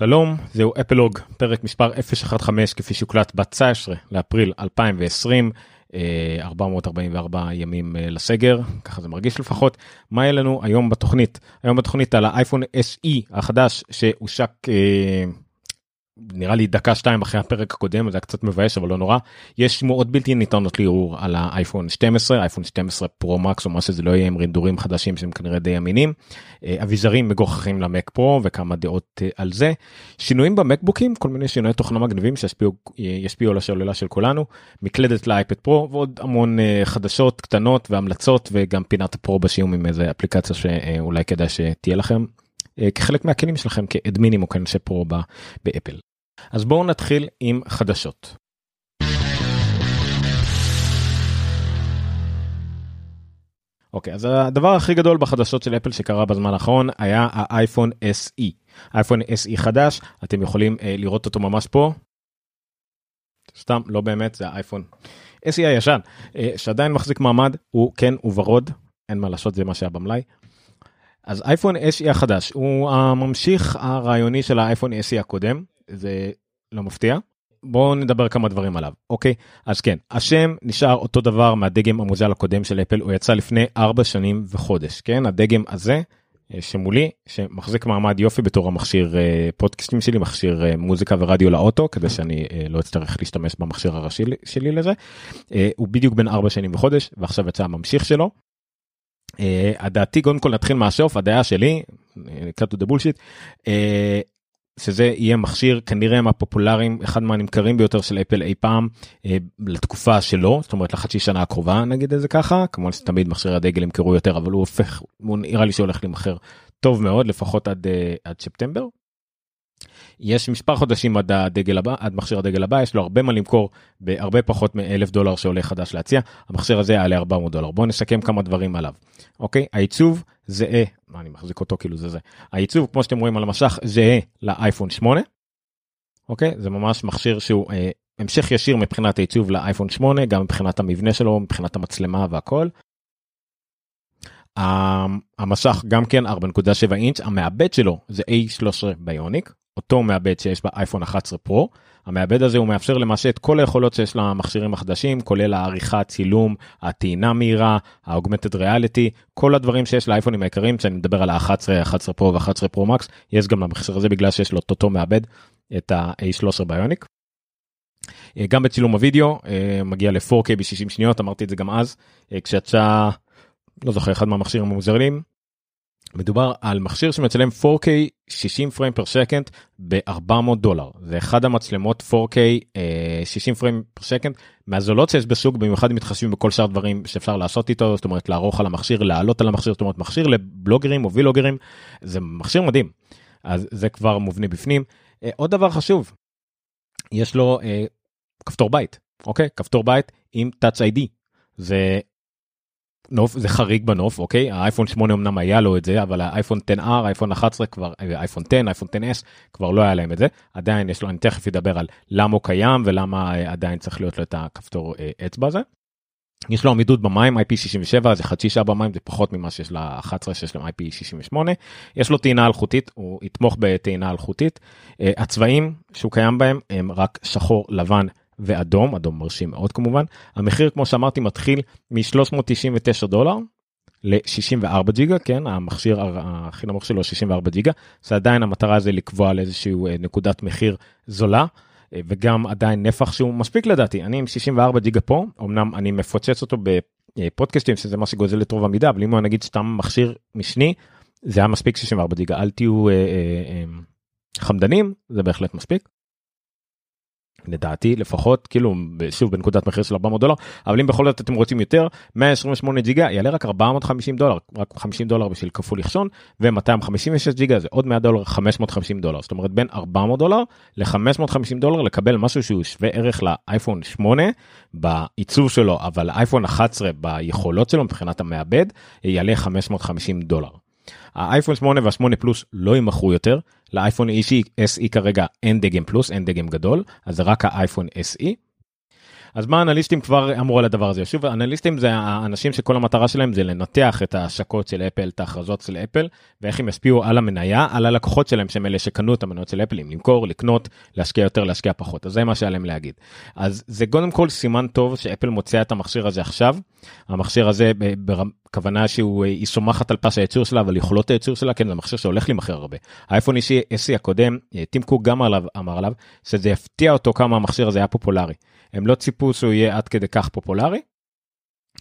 שלום, זהו אפלוג, פרק מספר 015 כפי שהוקלט ב-19 לאפריל 2020, 444 אה, ימים אה, לסגר, ככה זה מרגיש לפחות. מה יהיה לנו היום בתוכנית? היום בתוכנית על האייפון SE החדש שהושק אה, נראה לי דקה שתיים אחרי הפרק הקודם זה היה קצת מבאס אבל לא נורא. יש שמועות בלתי ניתנות לערעור על האייפון 12 אייפון 12 פרו מקס או מה שזה לא יהיה עם רינדורים חדשים שהם כנראה די אמינים. אה, אביזרים מגוחכים למק פרו וכמה דעות אה, על זה. שינויים במקבוקים כל מיני שינויי תוכנה מגניבים שישפיעו אה, על השוללה של כולנו. מקלדת לאייפד פרו ועוד המון חדשות קטנות והמלצות וגם פינת הפרו בשיום עם איזה אפליקציה שאולי כדאי שתהיה לכם כחלק מהכלים שלכם כאדמינים או כאנשי פרו באפל. אז בואו נתחיל עם חדשות. אוקיי אז הדבר הכי גדול בחדשות של אפל שקרה בזמן האחרון היה האייפון SE. אייפון SE חדש אתם יכולים אה, לראות אותו ממש פה. סתם לא באמת זה האייפון SE הישן אה, שעדיין מחזיק מעמד הוא כן הוא ורוד אין מה לעשות זה מה שהיה במלאי. אז אייפון SE החדש הוא הממשיך הרעיוני של האייפון SE הקודם זה לא מפתיע. בואו נדבר כמה דברים עליו אוקיי אז כן השם נשאר אותו דבר מהדגם המוזל הקודם של אפל הוא יצא לפני 4 שנים וחודש כן הדגם הזה אה, שמולי שמחזיק מעמד יופי בתור המכשיר אה, פודקאסטים שלי מכשיר אה, מוזיקה ורדיו לאוטו כדי שאני לא אצטרך להשתמש במכשיר הראשי שלי לזה הוא בדיוק בין 4 שנים וחודש ועכשיו יצא הממשיך שלו. הדעתי קודם כל נתחיל מהשוף הדעה שלי to the bullshit שזה יהיה מכשיר כנראה מהפופולריים אחד מהנמכרים ביותר של אפל אי פעם אה, לתקופה שלו זאת אומרת לחצי שנה הקרובה נגיד את זה ככה כמובן שתמיד מכשירי הדגל ימכרו יותר אבל הוא הופך הוא נראה לי שהולך להימכר טוב מאוד לפחות עד אה, עד ספטמבר. יש מספר חודשים עד הדגל הבא עד מכשיר הדגל הבא יש לו הרבה מה למכור בהרבה פחות מאלף דולר שעולה חדש להציע. המכשיר הזה יעלה 400 דולר. בוא נסכם כמה דברים עליו. אוקיי? העיצוב זהה מה אני מחזיק אותו כאילו זה זה. העיצוב כמו שאתם רואים על המשך זהה לאייפון 8. אוקיי? זה ממש מכשיר שהוא אה, המשך ישיר מבחינת העיצוב לאייפון 8 גם מבחינת המבנה שלו מבחינת המצלמה והכל. המשך גם כן 4.7 אינץ' המעבד שלו זה A13 ביוניק אותו מעבד שיש באייפון 11 פרו. המעבד הזה הוא מאפשר למעשה את כל היכולות שיש למכשירים החדשים כולל העריכה צילום הטעינה מהירה האוגמנטד ריאליטי כל הדברים שיש לאייפונים העיקריים שאני מדבר על ה-11 11 פרו ו-11 פרו מקס יש גם למכשיר הזה בגלל שיש לו את אותו מעבד את ה-A13 ביוניק. גם בצילום הוידאו אה, מגיע ל-4K ב-60 שניות אמרתי את זה גם אז אה, כשיצא לא זוכר אחד מהמכשירים המוזרים מדובר על מכשיר שמצלם 4K 60 פריים פר שקנד ב-400 דולר. זה אחד המצלמות 4K 60 פריים פר שקנד מהזולות שיש בשוק במיוחד מתחשבים בכל שאר דברים שאפשר לעשות איתו זאת אומרת לערוך על המכשיר לעלות על המכשיר זאת אומרת מכשיר לבלוגרים או וילוגרים. זה מכשיר מדהים. אז זה כבר מובנה בפנים. אה, עוד דבר חשוב יש לו אה, כפתור בית אוקיי? כפתור בית עם touch ID זה נוף זה חריג בנוף אוקיי? האייפון 8 אמנם היה לו את זה אבל האייפון 10R אייפון 11 כבר אייפון 10 אייפון 10s כבר לא היה להם את זה. עדיין יש לו אני תכף אדבר על למה הוא קיים ולמה אה, עדיין צריך להיות לו את הכפתור אה, אצבע הזה. יש לו עמידות במים IP67 זה חצי שעה במים זה פחות ממה שיש ל-11 שיש להם IP68 יש לו טעינה אלחוטית הוא יתמוך בטעינה אלחוטית. אה, הצבעים שהוא קיים בהם הם רק שחור לבן ואדום, אדום מרשים מאוד כמובן. המחיר כמו שאמרתי מתחיל מ-399 דולר ל-64 ג'יגה, כן, המכשיר הכי נמוך שלו 64 ג'יגה, זה עדיין המטרה זה לקבוע על איזשהו אה, נקודת מחיר זולה. אה, וגם עדיין נפח שהוא מספיק לדעתי אני עם 64 ג'יגה פה אמנם אני מפוצץ אותו בפודקאסטים שזה מה שגוזל את רוב המידה אבל אם הוא נגיד סתם מכשיר משני זה היה מספיק 64 ג'יגה אל תהיו אה, אה, אה, חמדנים זה בהחלט מספיק. לדעתי לפחות כאילו שוב בנקודת מחיר של 400 דולר אבל אם בכל זאת אתם רוצים יותר 128 ג'יגה יעלה רק 450 דולר רק 50 דולר בשביל כפול יחשון ו256 ג'יגה זה עוד 100 דולר 550 דולר זאת אומרת בין 400 דולר ל550 דולר לקבל משהו שהוא שווה ערך לאייפון 8 בעיצוב שלו אבל אייפון 11 ביכולות שלו מבחינת המעבד יעלה 550 דולר. האייפון 8 וה-8 פלוס לא יימכרו יותר, לאייפון SE כרגע אין דגם פלוס, אין דגם גדול, אז זה רק האייפון SE. אז מה אנליסטים כבר אמרו על הדבר הזה? שוב אנליסטים זה האנשים שכל המטרה שלהם זה לנתח את ההשקות של אפל את ההכרזות של אפל ואיך הם ישפיעו על המניה על הלקוחות שלהם שהם אלה שקנו את המניות של אפל אם למכור לקנות להשקיע יותר להשקיע פחות. אז זה מה שהיה להגיד. אז זה קודם כל סימן טוב שאפל מוציאה את המכשיר הזה עכשיו. המכשיר הזה בכוונה שהוא היא סומכת על פס הייצור שלה אבל יכולות הייצור שלה כן זה מכשיר שהולך להימכר הרבה. האייפון אישי SE הקודם טים קוק גם עליו אמר עליו שזה יפתיע אותו כמה המכשיר הזה היה פופולרי הם לא ציפו שהוא יהיה עד כדי כך פופולרי.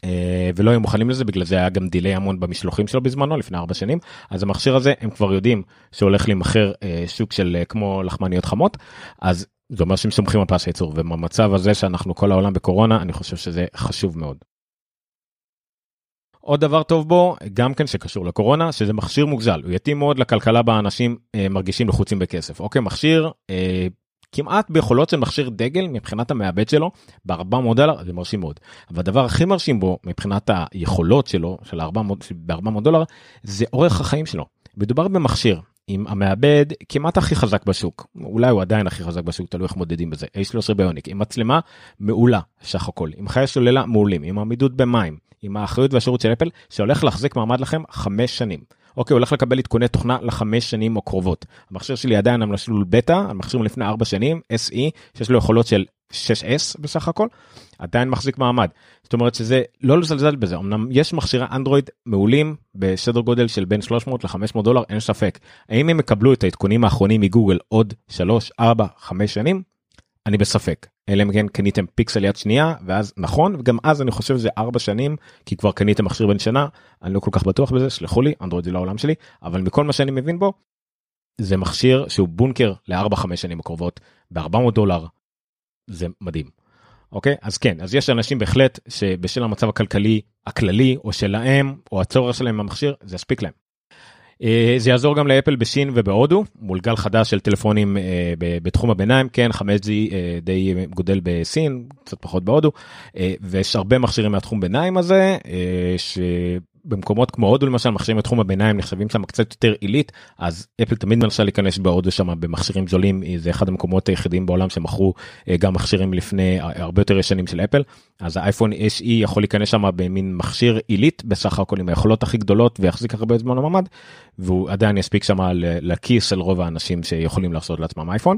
אה, ולא היו מוכנים לזה בגלל זה היה גם דיליי המון במשלוחים שלו בזמנו לפני ארבע שנים אז המכשיר הזה הם כבר יודעים שהולך להימכר אה, שוק של אה, כמו לחמניות חמות אז זה אומר שהם סומכים על פס הייצור ובמצב הזה שאנחנו כל העולם בקורונה אני חושב שזה חשוב מאוד. עוד דבר טוב בו גם כן שקשור לקורונה שזה מכשיר מוגזל הוא יתאים מאוד לכלכלה בה אנשים אה, מרגישים לחוצים בכסף אוקיי מכשיר אה, כמעט ביכולות של מכשיר דגל מבחינת המעבד שלו ב-400 דולר זה מרשים מאוד. אבל הדבר הכי מרשים בו מבחינת היכולות שלו של 400 ב-400 דולר זה אורך החיים שלו. מדובר במכשיר עם המעבד כמעט הכי חזק בשוק אולי הוא עדיין הכי חזק בשוק תלוי איך מודדים בזה A13 ביוניק עם מצלמה מעולה סך הכל עם חיי שוללה מעולים עם עמידות במים עם האחריות והשירות של אפל שהולך להחזיק מעמד לכם חמש שנים. אוקיי, הולך לקבל עדכוני תוכנה לחמש שנים הקרובות. המכשיר שלי עדיין על מסלול בטא, המכשיר מלפני ארבע שנים, SE, שיש לו יכולות של 6S בסך הכל, עדיין מחזיק מעמד. זאת אומרת שזה לא לזלזל בזה, אמנם יש מכשירי אנדרואיד מעולים בסדר גודל של בין 300 ל-500 דולר, אין ספק. האם הם יקבלו את העדכונים האחרונים מגוגל עוד 3, 4, 5 שנים? אני בספק. אלא אם כן קניתם פיקסל יד שנייה ואז נכון וגם אז אני חושב שזה ארבע שנים כי כבר קניתם מכשיר בן שנה אני לא כל כך בטוח בזה שלחו לי אנדרואיד זה לא העולם שלי אבל מכל מה שאני מבין בו. זה מכשיר שהוא בונקר לארבע חמש שנים הקרובות ב-400 דולר. זה מדהים. אוקיי אז כן אז יש אנשים בהחלט שבשל המצב הכלכלי הכללי או שלהם או הצורך שלהם במכשיר זה יספיק להם. אה, זה יעזור גם לאפל בסין ובהודו מול גל חדש של טלפונים אה, בתחום הביניים כן 5G אה, די גודל בסין קצת פחות בהודו ויש הרבה מכשירים מהתחום ביניים הזה במקומות כמו הודו למשל מכשירים בתחום הביניים נחשבים שם קצת יותר עילית אז אפל תמיד מנסה להיכנס בהודו שם במכשירים זולים. זה אחד המקומות היחידים בעולם שמכרו אה, גם מכשירים לפני הרבה יותר ישנים של אפל. אז האייפון SE יכול להיכנס שם במין מכשיר עילית בסך הכל עם היכולות הכי גדולות ויחזיק הרבה זמן בממ"ד והוא עדיין יספיק שם לכיס של רוב האנשים שיכולים לעשות לעצמם אייפון.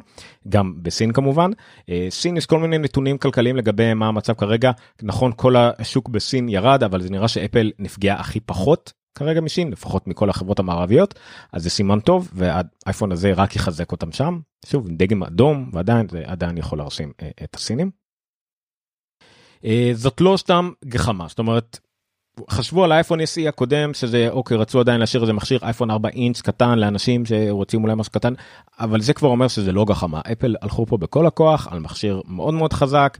גם בסין כמובן. אה, סין יש כל מיני נתונים כלכליים לגבי מה המצב כרגע. נכון כל השוק בסין ירד אבל זה נראה שאפל נפגעה הכי פחות כרגע משין לפחות מכל החברות המערביות אז זה סימן טוב והאייפון הזה רק יחזק אותם שם שוב דגם אדום ועדיין זה עדיין יכול להרשים אה, את הסינים. אה, זאת לא סתם גחמה זאת אומרת חשבו על האייפון SE הקודם שזה אוקיי רצו עדיין להשאיר איזה מכשיר אייפון 4 אינץ' קטן לאנשים שרוצים אולי משהו קטן אבל זה כבר אומר שזה לא גחמה אפל הלכו פה בכל הכוח על מכשיר מאוד מאוד חזק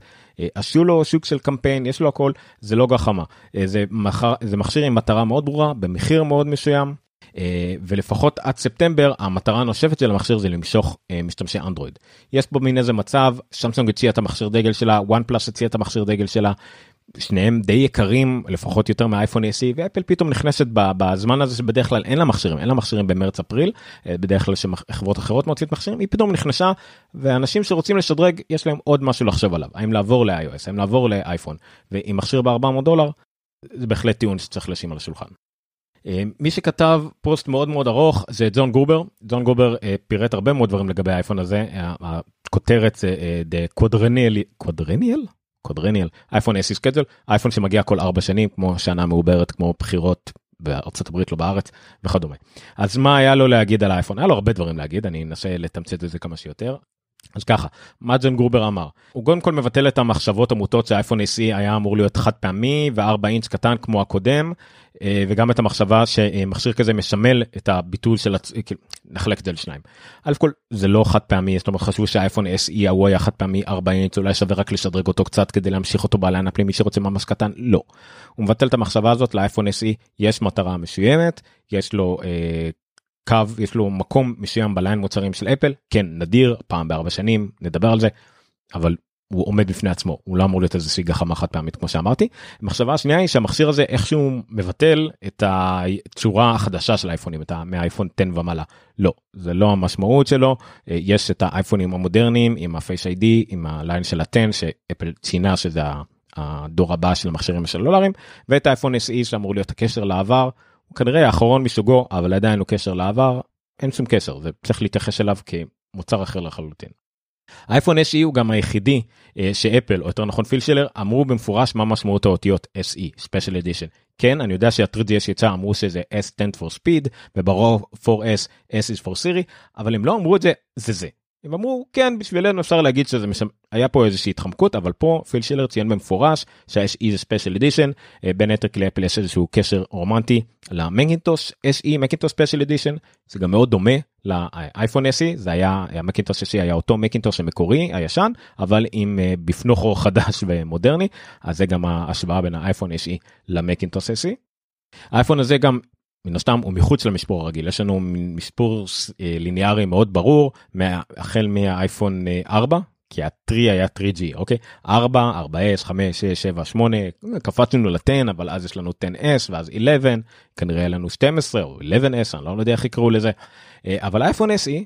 עשו אה, לו שוק של קמפיין יש לו הכל זה לא גחמה אה, זה, מחר, זה מכשיר עם מטרה מאוד ברורה במחיר מאוד מסוים אה, ולפחות עד ספטמבר המטרה הנושבת של המכשיר זה למשוך משתמשי אנדרואיד. יש פה מין איזה מצב סמסונג הציע את המכשיר דגל שלה וואן פלאס הציע את המכשיר דגל שלה שניהם די יקרים לפחות יותר מהאייפון SE ואפל פתאום נכנסת בזמן הזה שבדרך כלל אין לה מכשירים אין לה מכשירים במרץ אפריל אה, בדרך כלל שחברות אחרות מוציאות מכשירים היא פתאום נכנסה ואנשים שרוצים לשדרג יש להם עוד משהו לחשוב עליו האם לעבור ל-iOS האם לעבור לאייפון ועם מכשיר ב-400 דולר זה בהחלט טיעון שצריך לשים על השולחן. אה, מי שכתב פוסט מאוד מאוד ארוך זה ג'ון גרובר ג'ון גרובר אה, פירט הרבה מאוד דברים לגבי האייפון הזה הכותרת זה quadrennial quadrennial quadrennial iPhone SE schedule אייפון שמגיע כל ארבע שנים כמו שנה מעוברת כמו בחירות בארצות הברית לא בארץ וכדומה. אז מה היה לו להגיד על האייפון היה לו הרבה דברים להגיד אני אנסה לתמצת את זה כמה שיותר. אז ככה, ג'ון גרובר אמר? הוא קודם כל מבטל את המחשבות המוטות שהאייפון SE היה אמור להיות חד פעמי ו-4 אינץ' קטן כמו הקודם, אה, וגם את המחשבה שמכשיר כזה משמל את הביטול של, הצ... כאילו, נחלק את זה לשניים. אלף כל זה לא חד פעמי, זאת אומרת חשבו שהאייפון SE ההוא היה חד פעמי 4 אינץ', אולי שווה רק לשדרג אותו קצת כדי להמשיך אותו בעליין הפנים, מי שרוצה ממש קטן, לא. הוא מבטל את המחשבה הזאת, לאייפון SE יש מטרה מסוימת, יש לו אה, קו יש לו מקום מסוים בליין מוצרים של אפל. כן נדיר פעם בארבע שנים נדבר על זה אבל הוא עומד בפני עצמו הוא לא אמור להיות איזושהי גחמה חד פעמית כמו שאמרתי. המחשבה השנייה היא שהמכשיר הזה איכשהו מבטל את הצורה החדשה של האייפונים את מהאייפון 10 ומעלה. לא זה לא המשמעות שלו. יש את האייפונים המודרניים עם ה Face ID עם הליין של ה-10 שאפל ציינה שזה הדור הבא של המכשירים הסלולריים ואת האייפון SE שאמור להיות הקשר לעבר כנראה האחרון מסוגו אבל עדיין הוא קשר לעבר אין שום קשר זה צריך להתייחס אליו כמוצר אחר לחלוטין. האייפון SE הוא גם היחידי אה, שאפל או יותר נכון פילשלר אמרו במפורש מה משמעות האותיות SE special edition כן אני יודע שה-3GS יצא אמרו שזה S stand for speed וברוב 4S S is for Siri אבל הם לא אמרו את זה זה זה הם אמרו כן בשבילנו אפשר להגיד שזה משמ... היה פה איזושהי התחמקות אבל פה פיל שילר ציין במפורש שיש איזה special edition בין היתר כי לאפל יש איזשהו קשר רומנטי למקינטוש SE מקינטוש special edition זה גם מאוד דומה לאייפון SE זה היה המקינטוש SE היה אותו מקינטוש המקורי הישן אבל עם בפנוך אור חדש ומודרני אז זה גם ההשוואה בין האייפון SE למקינטוש SE. האייפון הזה גם מן הסתם הוא מחוץ למספור הרגיל. יש לנו מספור אה, ליניארי מאוד ברור החל מהאייפון 4 אה, כי ה-3 היה 3G אוקיי? 4 4s 5 6 7 8 קפצנו ל-10 אבל אז יש לנו 10s ואז 11 כנראה לנו 12 או 11s אני לא יודע איך יקראו לזה. אה, אבל האייפון SE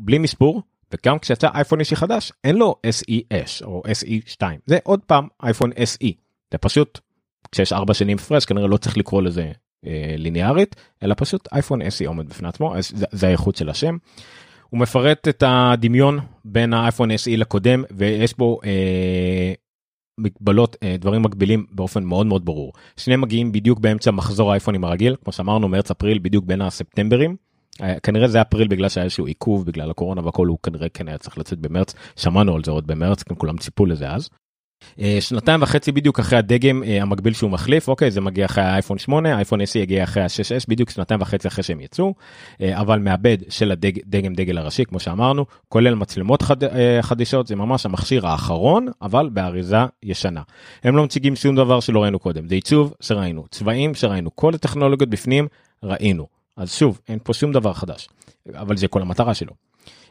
בלי מספור וגם כשיצא אייפון SE חדש אין לו SES או SE2 זה עוד פעם אייפון SE זה פשוט כשיש 4 שנים פרש כנראה לא צריך לקרוא לזה ליניארית אלא פשוט אייפון SE עומד בפני עצמו זה, זה האיכות של השם. הוא מפרט את הדמיון בין האייפון SE לקודם ויש בו אה, מגבלות אה, דברים מקבילים באופן מאוד מאוד ברור. שניהם מגיעים בדיוק באמצע מחזור האייפונים הרגיל כמו שאמרנו מרץ אפריל בדיוק בין הספטמברים. אה, כנראה זה אפריל בגלל שהיה איזשהו עיכוב בגלל הקורונה והכל הוא כנראה כן היה צריך לצאת במרץ שמענו על זה עוד במרץ כולם ציפו לזה אז. אה, שנתיים וחצי בדיוק אחרי הדגם אה, המקביל שהוא מחליף אוקיי זה מגיע אחרי האייפון 8 האייפון 10 יגיע אחרי ה-6s בדיוק שנתיים וחצי אחרי שהם יצאו אה, אבל מעבד של הדגם דגל הראשי כמו שאמרנו כולל מצלמות חד, חדישות זה ממש המכשיר האחרון אבל באריזה ישנה. הם לא מציגים שום דבר שלא ראינו קודם זה עיצוב שראינו צבעים שראינו כל הטכנולוגיות בפנים ראינו אז שוב אין פה שום דבר חדש אבל זה כל המטרה שלו.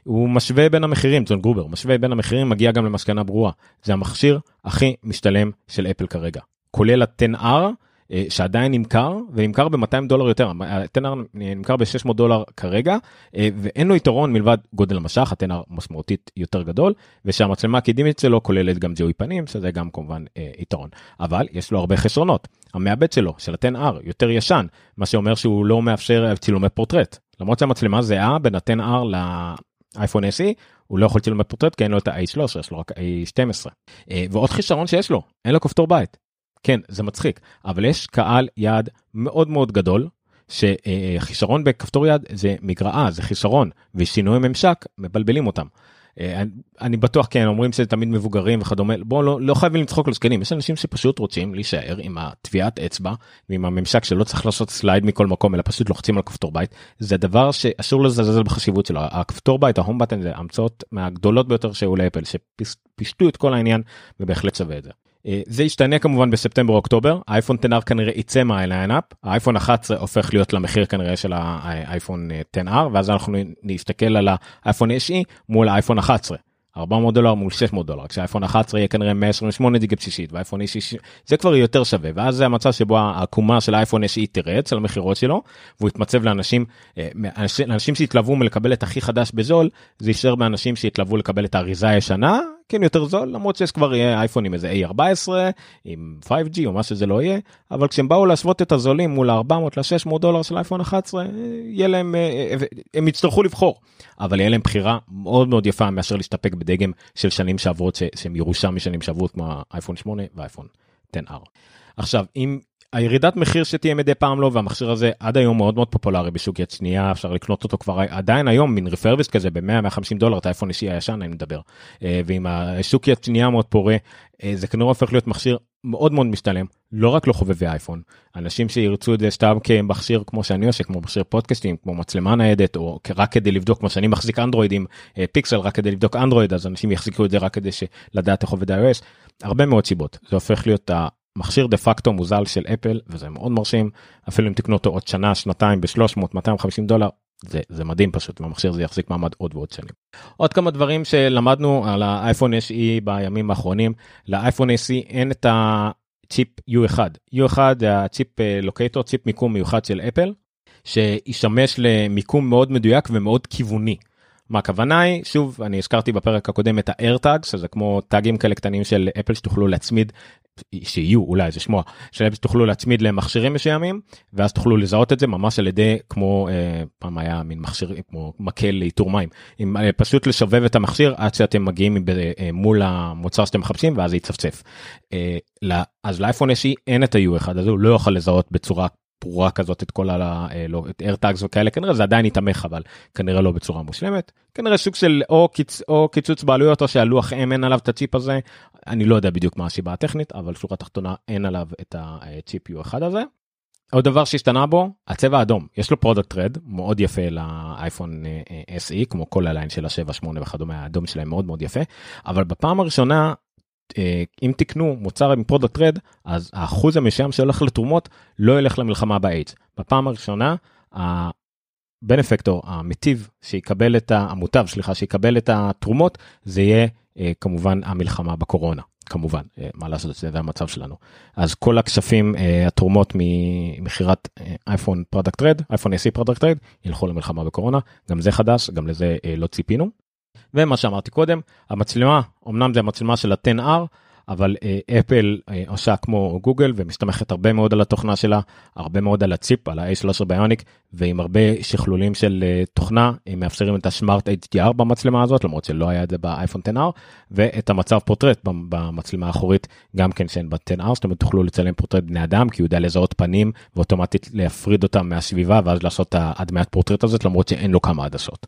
הוא משווה בין המחירים, ג'ון גרובר, משווה בין המחירים, מגיע גם למסקנה ברורה. זה המכשיר הכי משתלם של אפל כרגע. כולל ה-10R אה, שעדיין נמכר ונמכר ב-200 דולר יותר, ה-10R נמכר ב-600 דולר כרגע אה, ואין לו יתרון מלבד גודל המשך, ה-10R משמעותית יותר גדול ושהמצלמה הקדמית שלו כוללת גם ג'וי פנים שזה גם כמובן אה, יתרון. אבל יש לו הרבה חסרונות. המעבד שלו של ה-10R יותר ישן, מה שאומר שהוא לא מאפשר צילומי פורטרט. למרות שהמצלמה זהה בין ה-10R אייפון SE הוא לא יכול לצלם בפורטרט כי אין לו את ה-A13 יש לו רק A12 אה, ועוד חישרון שיש לו אין לו כפתור בית. כן זה מצחיק אבל יש קהל יעד מאוד מאוד גדול שחישרון בכפתור יד זה מגרעה זה חישרון ושינוי ממשק מבלבלים אותם. אה, אני בטוח כן אומרים שזה תמיד מבוגרים וכדומה. בוא לא, לא חייבים לצחוק על זקנים. יש אנשים שפשוט רוצים להישאר עם הטביעת אצבע ועם הממשק שלא צריך לעשות סלייד מכל מקום אלא פשוט לוחצים על כפתור בית. זה דבר שאסור לזלזל בחשיבות שלו. הכפתור בית ההום בטן זה המצאות מהגדולות ביותר שהיו לאפל שפישטו את כל העניין ובהחלט שווה את זה. אה, זה ישתנה כמובן בספטמבר אוקטובר. האייפון 10R כנראה יצא מהליינאפ. האייפון 11 הופך להיות למחיר כנראה של האייפון 10R ואז אנחנו נסתכל על האייפון SE מול האייפון 11. 400 דולר מול 600 דולר. כשאייפון 11 יהיה כנראה 128 גיגה בסיסית ואייפון אישי זה כבר יותר שווה. ואז זה המצב שבו העקומה של האייפון אישי תרד אצל המכירות שלו והוא יתמצב לאנשים אה, אנשים שהתלוו מלקבל את הכי חדש בזול זה יישאר באנשים שהתלוו לקבל את האריזה הישנה כן יותר זול למרות שיש כבר יהיה אייפון עם איזה A14 עם 5G או מה שזה לא יהיה אבל כשהם באו להשוות את הזולים מול 400 ל-600 דולר של אייפון 11 יהיה להם אה, הם יצטרכו לבחור אבל יהיה להם בחירה מאוד מאוד יפה מאשר להסתפק בדגם של שנים שעברות שהם ירושה משנים שעברות כמו האייפון 8 והאייפון 10R. עכשיו אם הירידת מחיר שתהיה מדי פעם לא והמכשיר הזה עד היום מאוד מאוד פופולרי בשוק יד שנייה אפשר לקנות אותו כבר עדיין היום מין רפרביסט כזה ב-100-150 דולר את האייפון אישי הישן אני מדבר. אה, ועם השוק יד שנייה מאוד פורה אה, זה כנראה הופך להיות מכשיר מאוד מאוד משתלם לא רק לחובבי אייפון. אנשים שירצו את זה סתם כמכשיר כמו שאני עושה כמו מכשיר פודקאסטים כמו מצלמה ניידת או רק כדי לבדוק כמו שאני מחזיק אנדרואיד עם אה, פיקסל רק כדי לבדוק אנדרואיד אז אנשים יחזיקו את זה רק כדי לדעת איך עובד iOS הרבה מאוד סיבות. זה הופך להיות מכשיר דה פקטו מוזל של אפל וזה מאוד מרשים אפילו אם תקנו אותו עוד שנה שנתיים ב-300 250 דולר זה, זה מדהים פשוט, והמכשיר הזה יחזיק מעמד עוד ועוד שנים. עוד כמה דברים שלמדנו על האייפון SE בימים האחרונים, לאייפון SE אין את הצ'יפ U1. U1 זה הצ'יפ לוקייטור, צ'יפ מיקום מיוחד של אפל, שישמש למיקום מאוד מדויק ומאוד כיווני. מה הכוונה היא שוב אני הזכרתי בפרק הקודם את ה-AirTag שזה כמו טאגים כאלה קטנים של אפל שתוכלו להצמיד שיהיו אולי זה שמוע שתוכלו להצמיד למכשירים מסוימים ואז תוכלו לזהות את זה ממש על ידי כמו אה, פעם היה מין מכשיר כמו מקל לאיתור מים עם, אה, פשוט לשבב את המכשיר עד שאתם מגיעים אה, מול המוצר שאתם מחפשים ואז יצפצף. אה, אז לאייפון יש אין את ה-U1 הזה הוא לא יוכל לזהות בצורה פרורה כזאת את כל ה... אה, לא, את AirTags וכאלה, כנראה זה עדיין יתמך, אבל כנראה לא בצורה מושלמת. כנראה סוג של או, קיצ... או קיצוץ בעלויות או שהלוח M אין עליו את הצ'יפ הזה, אני לא יודע בדיוק מה הסיבה הטכנית, אבל שורה תחתונה אין עליו את הצ'יפ U1 הזה. עוד דבר שהשתנה בו, הצבע האדום, יש לו Product Red מאוד יפה לאייפון אה, אה, SE, כמו כל הליין של ה-7, 8 וכדומה, האדום שלהם מאוד מאוד יפה, אבל בפעם הראשונה אה, אם תקנו מוצר עם Product Red אז האחוז המסוים שהולך לתרומות לא ילך למלחמה באיידס. בפעם הראשונה ה benefactor המיטיב שיקבל את המוטב סליחה שיקבל את התרומות זה יהיה אה, כמובן המלחמה בקורונה כמובן אה, מה לעשות זה המצב שלנו אז כל הכספים התרומות ממכירת אייפון Product Red אייפון SE Product Red ילכו למלחמה בקורונה גם זה חדש גם לזה לא ציפינו. ומה שאמרתי קודם המצלמה אמנם זה המצלמה של ה-10R אבל אה, אפל אה, עושה כמו גוגל ומסתמכת הרבה מאוד על התוכנה שלה הרבה מאוד על הצ'יפ על ה-A13 Bionic ועם הרבה שכלולים של אה, תוכנה הם מאפשרים את ה Smart HDR במצלמה הזאת למרות שלא היה את זה באייפון 10R ואת המצב פורטרט במצלמה האחורית גם כן שאין ב-10R זאת אומרת תוכלו לצלם פורטרט בני אדם כי הוא יודע לזהות פנים ואוטומטית להפריד אותם מהסביבה ואז לעשות את ההדמיית פורטרט הזאת למרות שאין לו כמה עדשות.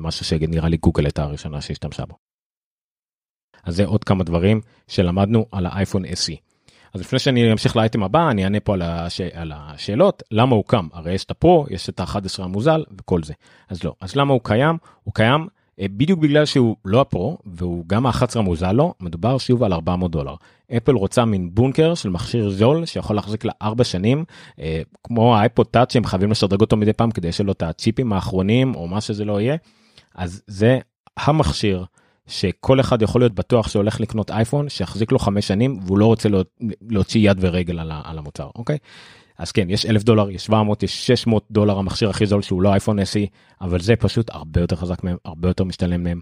משהו שנראה לי גוגל הייתה הראשונה שהשתמשה בו. אז זה עוד כמה דברים שלמדנו על האייפון SE. אז לפני שאני אמשיך לאייטם הבא אני אענה פה על, הש... על השאלות למה הוא קם הרי יש את הפרו יש את ה-11 המוזל וכל זה אז לא אז למה הוא קיים הוא קיים אה, בדיוק בגלל שהוא לא הפרו והוא גם ה-11 המוזל לו מדובר שוב על 400 דולר. אפל רוצה מין בונקר של מכשיר זול שיכול להחזיק לה 4 שנים אה, כמו האייפוד טאצ' שהם חייבים לשדרג אותו מדי פעם כדי שלא את הצ'יפים האחרונים או מה שזה לא יהיה. אז זה המכשיר שכל אחד יכול להיות בטוח שהולך לקנות אייפון שיחזיק לו 5 שנים והוא לא רוצה להוציא יד ורגל על המוצר אוקיי. אז כן יש אלף דולר יש 700 יש 600 דולר המכשיר הכי זול שהוא לא אייפון SE אבל זה פשוט הרבה יותר חזק מהם הרבה יותר משתלם מהם.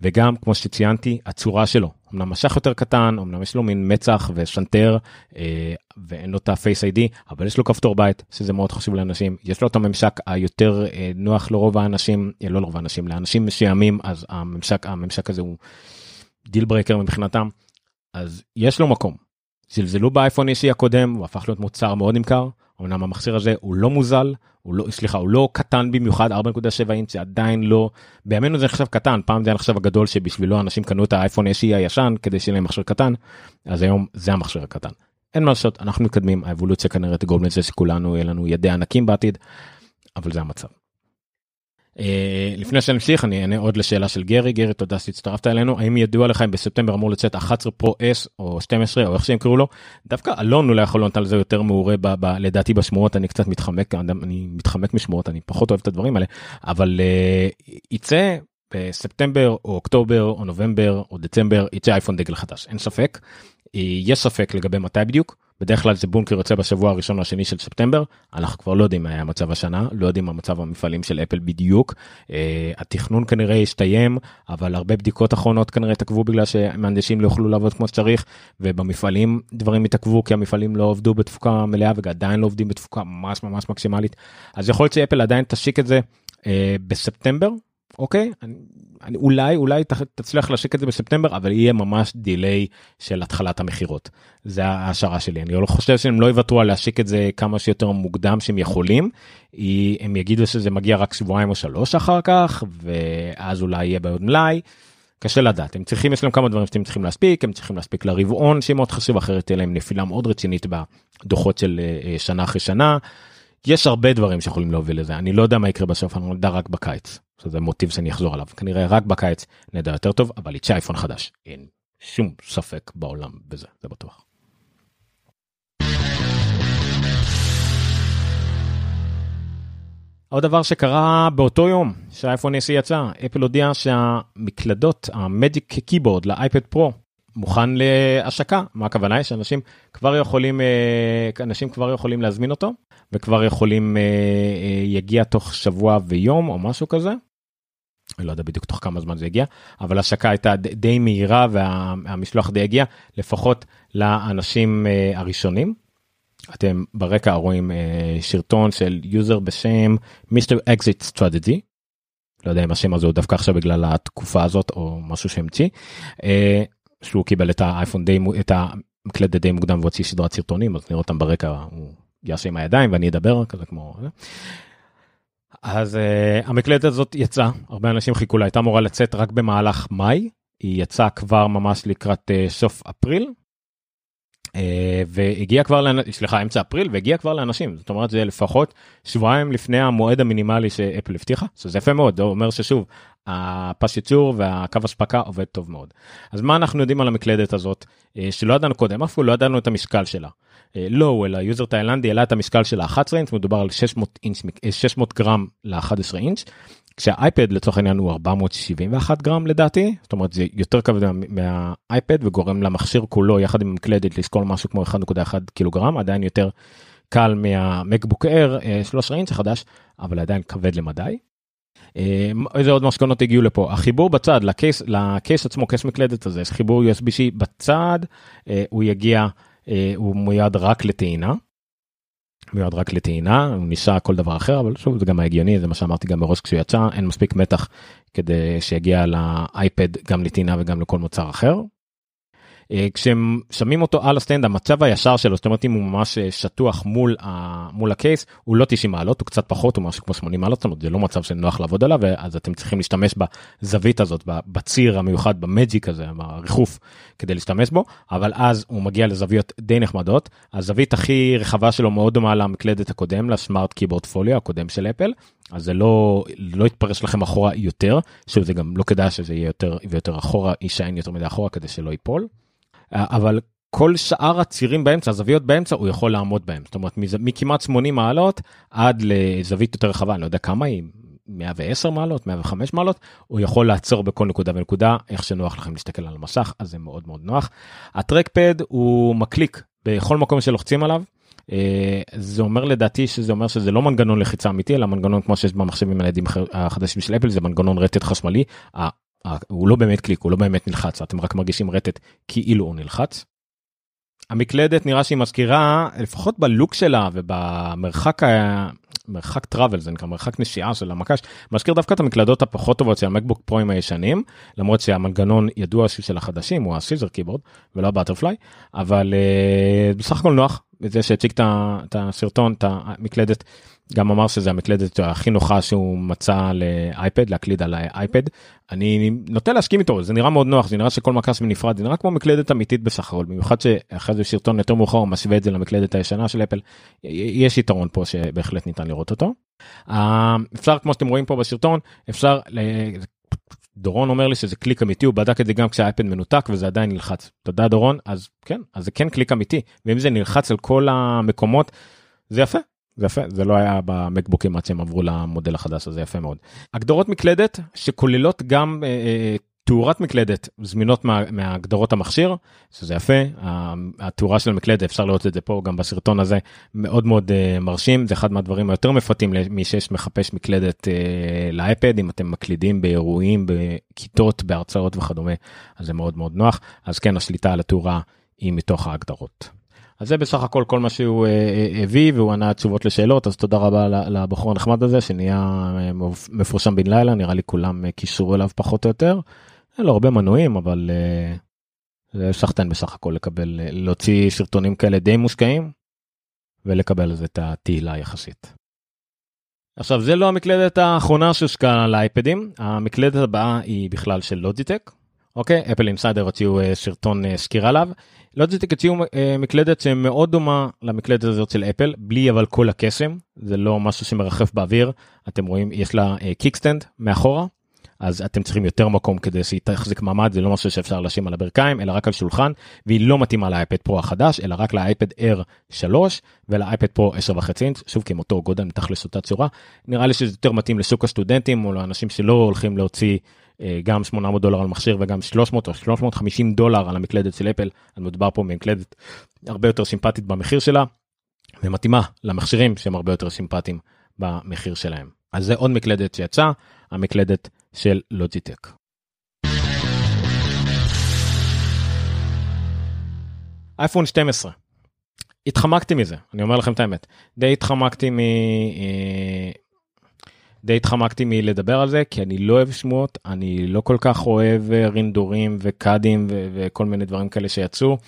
וגם כמו שציינתי הצורה שלו. אמנם מסך יותר קטן אמנם יש לו מין מצח וסנטר אה, ואין לו את ה Face ID אבל יש לו כפתור בית שזה מאוד חשוב לאנשים. יש לו את הממשק היותר אה, נוח לרוב האנשים אה, לא לרוב האנשים לאנשים מסוימים אז הממשק הממשק הזה הוא deal breaker מבחינתם. אז יש לו מקום. זלזלו באייפון אישי הקודם הוא הפך להיות מוצר מאוד נמכר אמנם המכשיר הזה הוא לא מוזל הוא לא סליחה הוא לא קטן במיוחד 4.7 אינץ' זה עדיין לא בימינו זה נחשב קטן פעם זה היה נחשב הגדול שבשבילו אנשים קנו את האייפון אישי הישן כדי שיהיה להם מכשיר קטן אז היום זה המכשיר הקטן. אין מה לעשות אנחנו מתקדמים האבולוציה כנראה תגרום לזה שכולנו יהיה לנו ידי ענקים בעתיד אבל זה המצב. אה, לפני שנמשיך אני אענה עוד לשאלה של גרי. גרי תודה שהצטרפת אלינו. האם ידוע לך אם בספטמבר אמור לצאת 11 פרו s או 12 או איך שהם קראו לו? דווקא אלון אולי יכול לענות על זה יותר מעורה ב, ב, לדעתי בשמועות. אני קצת מתחמק אני מתחמק משמועות אני פחות אוהב את הדברים האלה. אבל uh, יצא בספטמבר או אוקטובר או נובמבר או דצמבר יצא אייפון דגל חדש. אין ספק. יש ספק לגבי מתי בדיוק בדרך כלל זה בונקר יוצא בשבוע הראשון או השני של ספטמבר. אנחנו כבר לא יודעים מה היה המצב השנה לא יודעים מה מצב המפעלים של אפל בדיוק. uh, התכנון כנראה יסתיים אבל הרבה בדיקות אחרונות כנראה התעכבו בגלל שמהנדשים לא יוכלו לעבוד כמו שצריך ובמפעלים דברים התעכבו כי המפעלים לא עבדו בתפוקה מלאה ועדיין לא עובדים בתפוקה ממש ממש מקסימלית. אז יכול להיות שאפל עדיין תשיק את זה uh, בספטמבר אוקיי? אני, אני אולי אולי תצליח להשיק את זה בספטמבר אבל יהיה ממש דיליי של התחלת המכירות. זה ההשערה שלי. אני לא חושב שהם לא יוותרו על להשיק את זה כמה שיותר מוקדם שהם יכולים. הם יגידו שזה מגיע רק שבועיים או שלוש אחר כך ואז אולי יהיה בעוד מלאי. קשה לדעת. הם צריכים יש להם כמה דברים שאתם צריכים להספיק הם צריכים להספיק לרבעון שמאוד חשוב אחרת תהיה להם נפילה מאוד רצינית בדוחות של אה, אה, שנה אחרי שנה. יש הרבה דברים שיכולים להוביל לזה אני לא יודע מה יקרה בסוף אני יודע רק בקיץ שזה מוטיב שאני אחזור עליו כנראה רק בקיץ נדע יותר טוב אבל יצא אייפון חדש אין שום ספק בעולם בזה זה בטוח. עוד דבר שקרה באותו יום שהאייפון SE יצא, אפל הודיעה שהמקלדות, המג'יק קיבורד לאייפד פרו, מוכן להשקה. מה הכוונה? היא שאנשים כבר יכולים, אה, אנשים כבר יכולים להזמין אותו, וכבר יכולים, אה, אה, יגיע תוך שבוע ויום או משהו כזה. אני לא יודע בדיוק תוך כמה זמן זה הגיע, אבל השקה הייתה די מהירה והמשלוח די הגיע, לפחות לאנשים הראשונים. אתם ברקע רואים סרטון של user בשם Mr. Exit Strategy. לא יודע אם השם הזה הוא דווקא עכשיו בגלל התקופה הזאת או משהו שהמציא. שהוא קיבל את האייפון די את המקלדת די מוקדם והוציא סדרת סרטונים אז נראה אותם ברקע הוא יעשה עם הידיים ואני אדבר כזה כמו. אז אה, המקלדת הזאת יצאה הרבה אנשים חיכו לה הייתה אמורה לצאת רק במהלך מאי היא יצאה כבר ממש לקראת אה, סוף אפריל. אה, והגיע כבר סליחה אמצע אפריל והגיע כבר לאנשים זאת אומרת זה לפחות שבועיים לפני המועד המינימלי שאפל הבטיחה שזה יפה מאוד זה אומר ששוב הפס ייצור והקו אספקה עובד טוב מאוד. אז מה אנחנו יודעים על המקלדת הזאת אה, שלא ידענו קודם אפילו לא ידענו את המשקל שלה. אה, לא אלא user תאילנדי העלה את המשקל של ה-11 אינץ' מדובר על 600 אינץ' 600 אה, גרם ל-11 אינץ'. כשהאייפד לצורך העניין הוא 471 גרם לדעתי זאת אומרת זה יותר כבד מהאייפד וגורם למכשיר כולו יחד עם המקלדת לשקול משהו כמו 1.1 קילוגרם עדיין יותר קל מהמקבוק אר 13 אינץ' החדש אבל עדיין כבד למדי. אה, איזה עוד משכונות הגיעו לפה החיבור בצד לקייס לקייס עצמו קייס מקלדת הזה חיבור USB-C בצד הוא יגיע הוא מיועד רק לטעינה. מיועד רק לטעינה הוא ניסה כל דבר אחר אבל שוב זה גם ההגיוני זה מה שאמרתי גם מראש כשהוא יצא אין מספיק מתח כדי שיגיע לאייפד גם לטעינה וגם לכל מוצר אחר. אה, כשהם שמים אותו על ה stand המצב הישר שלו זאת אומרת אם הוא ממש אה, שטוח מול ה... מול ה case הוא לא 90 מעלות הוא קצת פחות הוא משהו כמו 80 מעלות זאת אומרת זה לא מצב שנוח לעבוד עליו אז אתם צריכים להשתמש בזווית הזאת בציר המיוחד ב Magic הזה בריחוף כדי להשתמש בו אבל אז הוא מגיע לזוויות די נחמדות הזווית הכי רחבה שלו מאוד דומה למקלדת הקודם ל Smart Keyboard Folio הקודם של אפל אז זה לא לא יתפרס לכם אחורה יותר שזה גם לא כדאי שזה יהיה יותר ויותר אחורה יישען יותר מדי אחורה כדי שלא ייפול. אבל כל שאר הצירים באמצע הזוויות באמצע הוא יכול לעמוד בהם זאת אומרת מכמעט 80 מעלות עד לזווית יותר רחבה אני לא יודע כמה היא 110 מעלות 105 מעלות הוא יכול לעצור בכל נקודה ונקודה איך שנוח לכם להסתכל על המסך אז זה מאוד מאוד נוח. הטרקפד הוא מקליק בכל מקום שלוחצים עליו. אה, זה אומר לדעתי שזה אומר שזה לא מנגנון לחיצה אמיתי אלא מנגנון כמו שיש במחשבים הניידים החדשים של אפל זה מנגנון רטט חשמלי הוא לא באמת קליק הוא לא באמת נלחץ אתם רק מרגישים רטט כאילו הוא נלחץ. המקלדת נראה שהיא מזכירה לפחות ב look שלה ובמרחק מרחק travel זה נקרא מרחק נשיאה של המקש מזכיר דווקא את המקלדות הפחות טובות של המקבוק פרוים הישנים למרות שהמנגנון ידוע של החדשים הוא ה scissor keyboard ולא ה butterfly אבל אה, בסך הכל נוח זה שהציג את הסרטון את המקלדת גם אמר שזה המקלדת הכי נוחה שהוא מצא לאייפד להקליד על האייפד. אני נוטה להסכים איתו זה נראה מאוד נוח זה נראה שכל מקש בנפרד זה נראה כמו מקלדת אמיתית בסך הכל במיוחד שאחרי זה סרטון יותר מאוחר הוא משווה את זה למקלדת הישנה של אפל. יש יתרון פה שבהחלט ניתן לראות אותו. אפשר כמו שאתם רואים פה בסרטון אפשר דורון אומר לי שזה קליק אמיתי הוא בדק את זה גם כשהאייפד מנותק וזה עדיין נלחץ. תודה דורון. אז כן אז זה כן קליק אמיתי. ואם זה נלחץ על כל המקומות זה יפה זה יפה זה לא היה במקבוקים עד שהם עברו למודל החדש הזה יפה מאוד. הגדרות מקלדת שכוללות גם אה, אה, תאורת מקלדת זמינות מה, מהגדרות המכשיר שזה יפה התאורה של המקלדת אפשר לראות את זה פה גם בסרטון הזה מאוד מאוד uh, מרשים זה אחד מהדברים היותר מפתים למי שיש מחפש מקלדת uh, לאייפד אם אתם מקלידים באירועים בכיתות בהרצאות וכדומה אז זה מאוד מאוד נוח אז כן השליטה על התאורה היא מתוך ההגדרות. אז זה בסך הכל כל מה שהוא uh, הביא והוא ענה תשובות לשאלות אז תודה רבה לבחור הנחמד הזה שנהיה מפורשם בן לילה נראה לי כולם קישרו אליו פחות או יותר. אין לו הרבה מנויים אבל זה סחטיין בסך הכל לקבל להוציא סרטונים כאלה די מושקעים ולקבל על זה את התהילה יחסית. עכשיו זה לא המקלדת האחרונה שהושקעה על האייפדים המקלדת הבאה היא בכלל של לוג'יטק אוקיי Apple Insider הוציאו uh, סקירה עליו לוג'יטק הציגו uh, מקלדת שמאוד דומה למקלדת הזאת של אפל בלי אבל כל הקסם זה לא משהו שמרחף באוויר אתם רואים יש לה kickstand מאחורה אז אתם צריכים יותר מקום כדי שהיא תחזיק מעמד זה לא משהו שאפשר לשים על הברכיים אלא רק על שולחן והיא לא מתאימה לאייפד פרו החדש אלא רק לאייפד Air 3 ולאייפד פרו 10 וחצי אינץ' שוב כי עם אותו גודל מתכלס אותה צורה נראה לי שזה יותר מתאים לשוק הסטודנטים או לאנשים שלא הולכים להוציא אה, גם 800 דולר על מכשיר וגם 300 או 350 דולר על המקלדת של אפל אז מדובר פה במקלדת הרבה יותר סימפטית במחיר שלה ומתאימה למכשירים שהם הרבה יותר סימפטיים במחיר שלהם. אז זה עוד מקלדת שיצאה, המקלדת של לוג'יטק. אייפון 12. התחמקתי מזה, אני אומר לכם את האמת. די התחמקתי מ... אה, די התחמקתי מלדבר על זה כי אני לא אוהב שמועות אני לא כל כך אוהב אה, רינדורים וקאדים וכל מיני דברים כאלה שיצאו.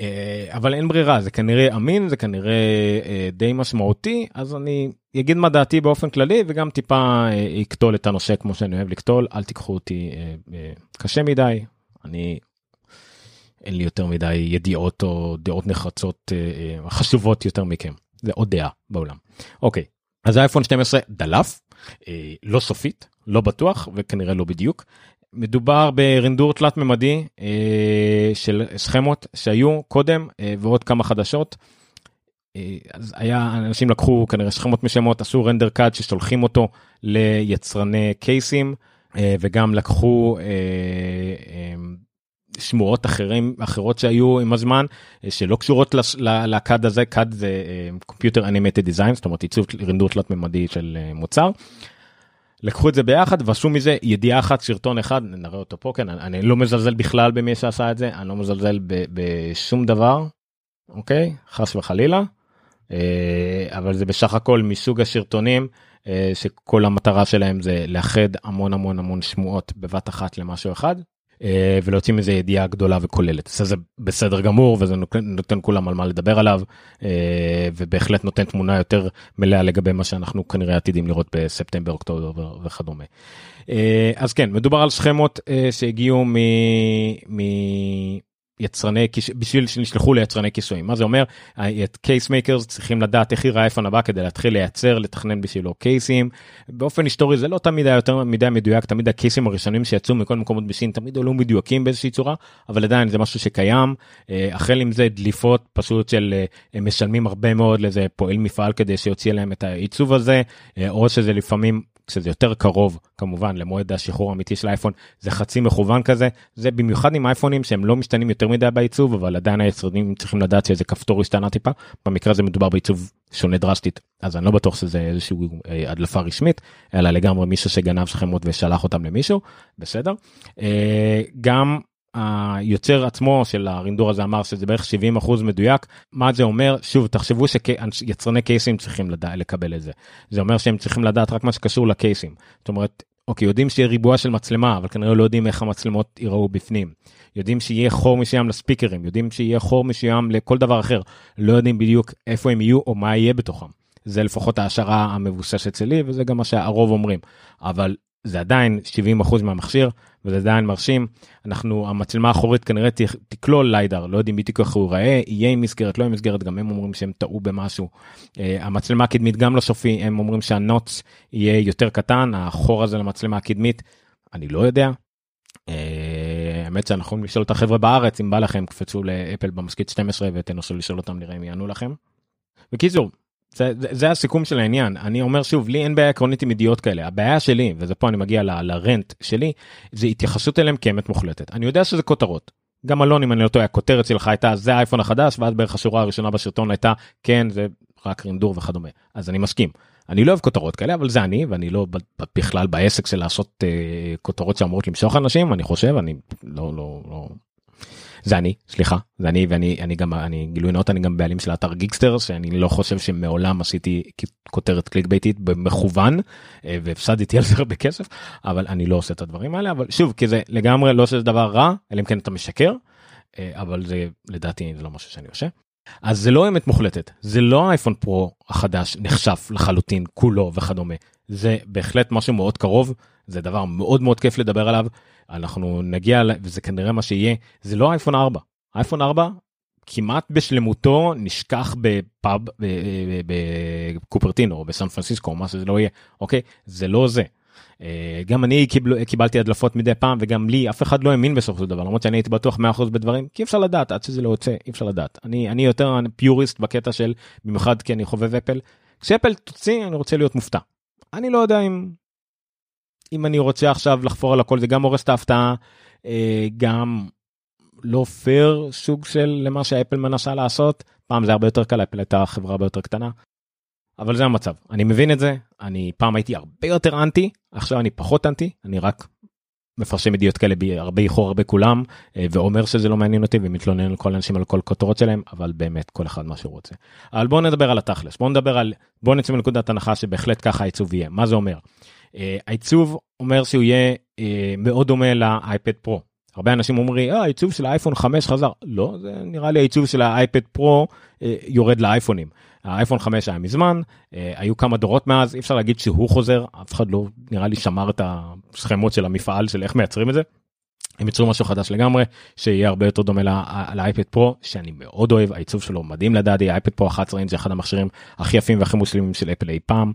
אה, אבל אין ברירה זה כנראה אמין זה כנראה אה, די משמעותי אז אני אגיד מה דעתי באופן כללי וגם טיפה אקטול את הנושא כמו שאני אוהב לקטול אל תיקחו אותי קשה מדי אני אין לי יותר מדי ידיעות או דעות נחרצות חשובות יותר מכם זה עוד דעה בעולם אוקיי אז האייפון 12 דלף אה, לא סופית לא בטוח וכנראה לא בדיוק. מדובר ברינדור תלת ממדי אה, של סכמות שהיו קודם אה, ועוד כמה חדשות. אה, אז היה אנשים לקחו כנראה סכמות משמות עשו רנדר קאד ששולחים אותו ליצרני קייסים אה, וגם לקחו אה, שמועות אחרים אחרות שהיו עם הזמן שלא קשורות לקאד הזה. קאד זה קומפיוטר אנימטד דיזיין זאת אומרת עיצוב רינדור תלת ממדי של מוצר. לקחו את זה ביחד ועשו מזה ידיעה אחת סרטון אחד נראה אותו פה כן אני לא מזלזל בכלל במי שעשה את זה אני לא מזלזל בשום דבר אוקיי? חס וחלילה אבל זה בסך הכל מסוג הסרטונים שכל המטרה שלהם זה לאחד המון המון המון שמועות בבת אחת למשהו אחד אה, ולהוציא מזה ידיעה גדולה וכוללת אז זה בסדר גמור וזה נותן, כולם על מה לדבר עליו אה, ובהחלט נותן תמונה יותר מלאה לגבי מה שאנחנו כנראה עתידים לראות בספטמבר אוקטובר וכדומה. אה, אז כן מדובר על סכמות שהגיעו מ... יצרני בשביל שנשלחו ליצרני כיסויים. מה זה אומר? case makers צריכים לדעת איך ייראה האייפון הבא כדי להתחיל לייצר לתכנן בשבילו קייסים באופן היסטורי זה לא תמיד היה יותר מדי מדויק תמיד הקייסים הראשונים שיצאו מכל מקומות בסין תמיד עלו מדויקים באיזושהי צורה אבל עדיין זה משהו שקיים. אה, החל עם זה דליפות פשוט של אה, משלמים הרבה מאוד לזה פועל מפעל כדי שיוציא להם את העיצוב הזה אה, או שזה לפעמים כשזה יותר קרוב כמובן למועד השחרור האמיתי של האייפון זה חצי מכוון כזה. זה במיוחד עם אייפונים שהם לא משתנים יותר מדי בעיצוב אבל עדיין היצרנים צריכים לדעת שאיזה כפתור השתנה טיפה. במקרה הזה מדובר בעיצוב שונה דרסטית אז אני לא בטוח שזה איזשהו אה, הדלפה רשמית אלא לגמרי מישהו שגנב שכמות ושלח אותם למישהו. בסדר? אה, גם היוצר עצמו של הרינדור הזה אמר שזה בערך 70 אחוז מדויק. מה זה אומר? שוב תחשבו שיצרני קייסים צריכים לדע, לקבל את זה. זה אומר שהם צריכים לדעת רק מה שקשור לקייסים. זאת אומרת אוקיי יודעים שיהיה ריבוע של מצלמה אבל כנראה לא יודעים איך המצלמות ייראו בפנים. יודעים שיהיה חור מסוים לספיקרים יודעים שיהיה חור מסוים לכל דבר אחר. לא יודעים בדיוק איפה הם יהיו או מה יהיה בתוכם. זה לפחות ההשערה המבוססת שלי וזה גם מה שהרוב אומרים. אבל זה עדיין 70% מהמכשיר וזה עדיין מרשים אנחנו המצלמה האחורית כנראה תכלול ליידר לא יודעים בדיוק איך הוא ייראה יהיה עם מסגרת לא עם מסגרת גם הם אומרים שהם טעו במשהו uh, המצלמה הקדמית גם לא סופי הם אומרים שהנוץ יהיה יותר קטן החור הזה למצלמה הקדמית אני לא יודע. Uh, האמת שאנחנו יכולים לשאול את החברה בארץ אם בא לכם קפצו לאפל במשקיט 12 ותנסו לשאול אותם נראה אם יענו לכם. בקיצור זה, זה, זה הסיכום של העניין. אני אומר שוב לי אין בעיה עקרונית עם ידיעות כאלה. הבעיה שלי וזה פה אני מגיע ל, לרנט שלי זה התייחסות אליהם כאמת מוחלטת. אני יודע שזה כותרות. גם אלון אם אני לא טועה הכותרת שלך הייתה זה האייפון החדש ואז בערך השורה הראשונה בסרטון הייתה כן זה רק רינדור וכדומה. אז אני מסכים. אני לא אוהב כותרות כאלה אבל זה אני ואני לא בכלל בעסק של לעשות אה, כותרות שאמורות למשוך אנשים אני חושב אני לא לא לא זה אני סליחה זה אני ואני אני גם אני גילוי נאות אני גם בעלים של אתר גיקסטר שאני לא חושב שמעולם עשיתי כותרת קליק ביתית במכוון אה, והפסדתי על זה הרבה כסף אבל אני לא עושה את הדברים האלה אבל שוב כי זה לגמרי לא שזה דבר רע אלא אם כן אתה משקר אה, אבל זה לדעתי זה לא משהו שאני עושה. אז זה לא אמת מוחלטת זה לא האייפון פרו החדש נחשף לחלוטין כולו וכדומה זה בהחלט משהו מאוד קרוב זה דבר מאוד מאוד כיף לדבר עליו. אנחנו נגיע וזה כנראה מה שיהיה. זה לא אייפון 4 אייפון 4 כמעט בשלמותו נשכח בפאב בקופרטינו או בסן פרנסיסקו מה שזה לא יהיה. אוקיי? זה לא זה. אה, גם אני קיבל, קיבלתי הדלפות מדי פעם וגם לי אף אחד לא האמין בסופו של דבר למרות שאני הייתי בטוח 100% בדברים כי אפשר לדעת עד שזה לא יוצא אי אפשר לדעת. אני אני יותר פיוריסט בקטע של במיוחד כי אני חובב אפל. כשאפל תוציא אני רוצה להיות מופתע. אני לא יודע אם אם אני רוצה עכשיו לחפור על הכל זה גם הורס את ההפתעה אה, גם לא פייר סוג של למה שאפל מנסה לעשות פעם זה הרבה יותר קל אפל הייתה חברה הרבה יותר קטנה. אבל זה המצב אני מבין את זה אני פעם הייתי הרבה יותר אנטי עכשיו אני פחות אנטי אני רק מפרשם ידיעות כאלה בהרבה איחור הרבה כולם אה, ואומר שזה לא מעניין אותי ומתלונן לכל האנשים על כל כותרות שלהם אבל באמת כל אחד מה שהוא רוצה. אבל בוא נדבר על התכלס בוא נדבר על בוא נצא מנקודת הנחה שבהחלט ככה העיצוב יהיה מה זה אומר. אה, העיצוב אומר שהוא יהיה אה, מאוד דומה לאייפד פרו. הרבה אנשים אומרים אה, העיצוב של האייפון 5 חזר לא זה נראה לי העיצוב של האייפד פרו יורד לאייפונים. האייפון 5 היה מזמן היו כמה דורות מאז אי אפשר להגיד שהוא חוזר אף אחד לא נראה לי שמר את השכמות של המפעל של איך מייצרים את זה. הם יצרו משהו חדש לגמרי שיהיה הרבה יותר דומה לאייפד פרו שאני מאוד אוהב העיצוב שלו מדהים לדעתי אייפד פרו 11 אינץ' זה אחד המכשירים הכי יפים והכי מושלמים של אפל אי פעם.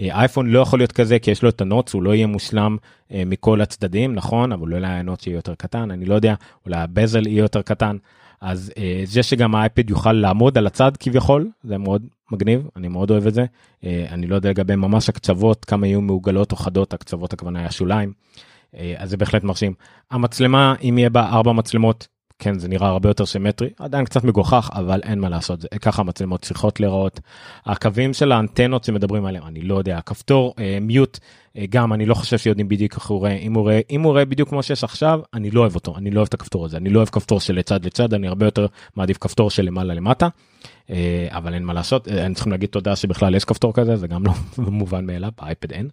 אייפון לא יכול להיות כזה כי יש לו את ה notch הוא לא יהיה מושלם אה, מכל הצדדים נכון אבל אולי ה notch יהיה יותר קטן אני לא יודע אולי ה bezel יהיה יותר קטן אז אה, זה שגם האייפד יוכל לעמוד על הצד כביכול זה מאוד מגניב אני מאוד אוהב את זה אה, אני לא יודע לגבי ממש הקצוות כמה יהיו מעוגלות או חדות הקצוות הכוונה היה שוליים. אה, אז זה בהחלט מרשים. המצלמה אם יהיה בה ארבע מצלמות כן זה נראה הרבה יותר סימטרי עדיין קצת מגוחך אבל אין מה לעשות זה ככה מצלמות צריכות לראות. הקווים של האנטנות שמדברים עליהם אני לא יודע הכפתור מיוט אה, uh, גם אני לא חושב שיודעים בדיוק איך הוא רואה אם הוא רואה אם הוא רואה בדיוק כמו שיש עכשיו אני לא אוהב אותו אני לא אוהב את הכפתור הזה אני לא אוהב כפתור של לצד לצד אני הרבה יותר מעדיף כפתור של למעלה למטה. אבל אין מה לעשות אני צריכים להגיד תודה שבכלל יש כפתור כזה זה גם לא מובן מאליו באייפד אין.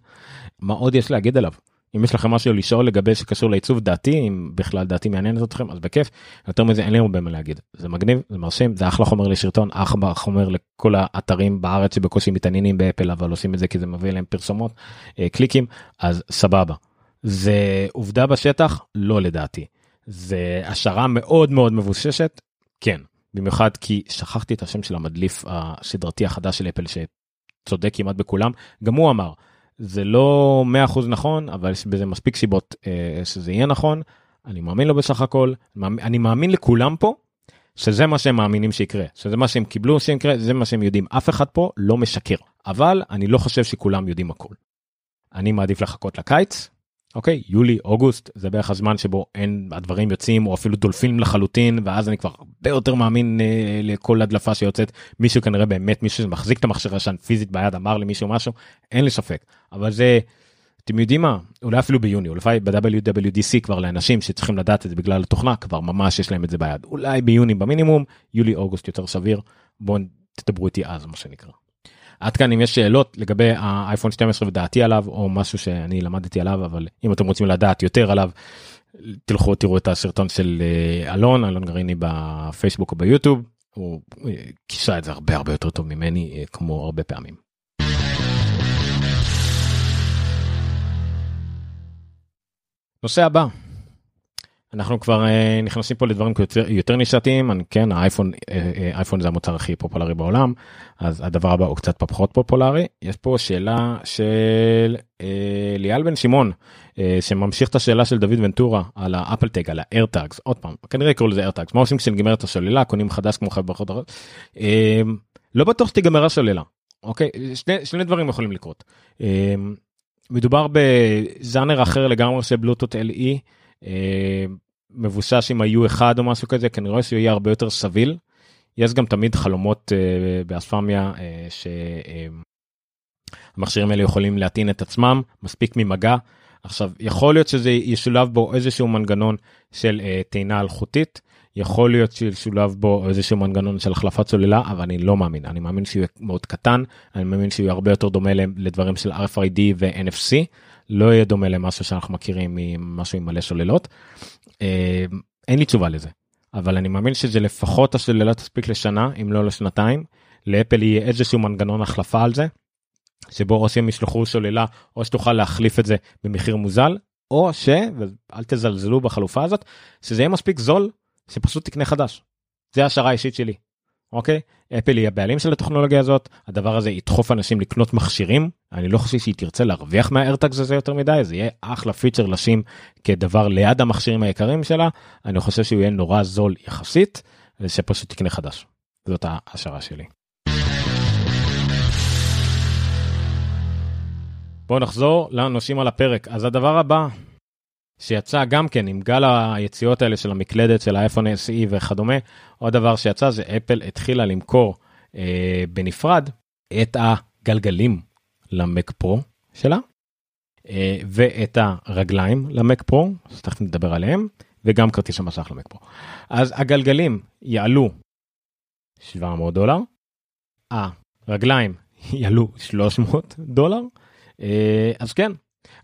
מה עוד יש להגיד עליו אם יש לכם משהו לשאול לגבי שקשור לעיצוב דעתי אם בכלל דעתי מעניינת אתכם אז בכיף. יותר מזה אין לי הרבה מה להגיד. זה מגניב זה מרשים זה אחלה חומר לשרטון אחלה חומר לכל האתרים בארץ שבקושי מתעניינים באפל אבל עושים את זה כי זה מביא להם פרסומות אה, קליקים אז סבבה. זה עובדה בשטח לא לדעתי. זה השערה מאוד מאוד מבוששת כן. במיוחד כי שכחתי את השם של המדליף הסדרתי החדש של אפל שצודק כמעט בכולם. גם הוא אמר זה לא 100% נכון אבל יש בזה מספיק סיבות אה, שזה יהיה נכון. אני מאמין לו בסך הכל. אני מאמין לכולם פה שזה מה שהם מאמינים שיקרה. שזה מה שהם קיבלו שיקרה זה מה שהם יודעים. אף אחד פה לא משקר. אבל אני לא חושב שכולם יודעים הכל. אני מעדיף לחכות לקיץ אוקיי יולי אוגוסט זה בערך הזמן שבו אין הדברים יוצאים או אפילו דולפים לחלוטין ואז אני כבר הרבה יותר מאמין אה, לכל הדלפה שיוצאת. מישהו כנראה באמת מישהו שמחזיק את המכשיר השן פיזית ביד אמר למישהו משהו אין לי ספק. אבל זה אתם יודעים מה? אולי אפילו ביוני אולי ב-WWDC כבר לאנשים שצריכים לדעת את זה בגלל התוכנה כבר ממש יש להם את זה ביד. אולי ביוני במינימום יולי אוגוסט יותר סביר. בואו תדברו איתי אז מה שנקרא. עד כאן אם יש שאלות לגבי האייפון 12 ודעתי עליו או משהו שאני למדתי עליו אבל אם אתם רוצים לדעת יותר עליו תלכו תראו את הסרטון של אה, אלון אלון גריני בפייסבוק או ביוטיוב הוא אה, כיסה את זה הרבה הרבה יותר טוב ממני אה, כמו הרבה פעמים. נושא הבא אנחנו כבר uh, נכנסים פה לדברים יותר, יותר נישתיים, כן האייפון uh, uh, אייפון זה המוצר הכי פופולרי בעולם אז הדבר הבא הוא קצת פחות פופולרי. יש פה שאלה של uh, ליאל בן שמעון uh, שממשיך את השאלה של דוד ונטורה על האפל טג על האיירטאגס עוד פעם כנראה יקראו לזה איירטאגס מה עושים כשנגמרת השוללה? קונים חדש כמו חברות אחרות? uh, לא בטוח שתיגמר השוללה. אוקיי? שני, שני דברים יכולים לקרות. Uh, מדובר בזאנר אחר לגמרי של בלוטות LE. אה, מבוסס עם ה-U1 או משהו כזה כנראה שהוא יהיה הרבה יותר סביל. יש גם תמיד חלומות uh, באספמיה uh, שהמכשירים האלה יכולים להטעין את עצמם מספיק ממגע. עכשיו יכול להיות שזה ישולב בו איזשהו מנגנון של טעינה אלחוטית יכול להיות שישולב בו איזשהו מנגנון של החלפת סוללה אבל אני לא מאמין אני מאמין שהוא יהיה מאוד קטן אני מאמין שהוא יהיה הרבה יותר דומה לדברים של RFID ו-NFC לא יהיה דומה למשהו שאנחנו מכירים ממשהו עם מלא שוללות. אה, אין לי תשובה לזה אבל אני מאמין שזה לפחות השוללה תספיק לשנה אם לא לשנתיים לאפל יהיה איזשהו מנגנון החלפה על זה. שבו או שהם ישלחו שוללה או שתוכל להחליף את זה במחיר מוזל או ש ואל תזלזלו בחלופה הזאת שזה יהיה מספיק זול שפשוט תקנה חדש. זה השערה האישית שלי. אוקיי? אפל היא הבעלים של הטכנולוגיה הזאת, הדבר הזה ידחוף אנשים לקנות מכשירים, אני לא חושב שהיא תרצה להרוויח מהארטאגס הזה יותר מדי, זה יהיה אחלה פיצ'ר לשים כדבר ליד המכשירים היקרים שלה, אני חושב שהוא יהיה נורא זול יחסית, ושפשוט תקנה חדש. זאת ההשערה שלי. בואו נחזור לנושים על הפרק. אז הדבר הבא שיצא גם כן עם גל היציאות האלה של המקלדת של האייפון SE וכדומה, עוד דבר שיצא זה אפל התחילה למכור אה, בנפרד את הגלגלים למק פרו שלה, אה, ואת הרגליים למק פרו, אז תכף נדבר עליהם, וגם כרטיס המשך למק פרו. אז הגלגלים יעלו 700 דולר, הרגליים יעלו 300 דולר, אה, אז כן,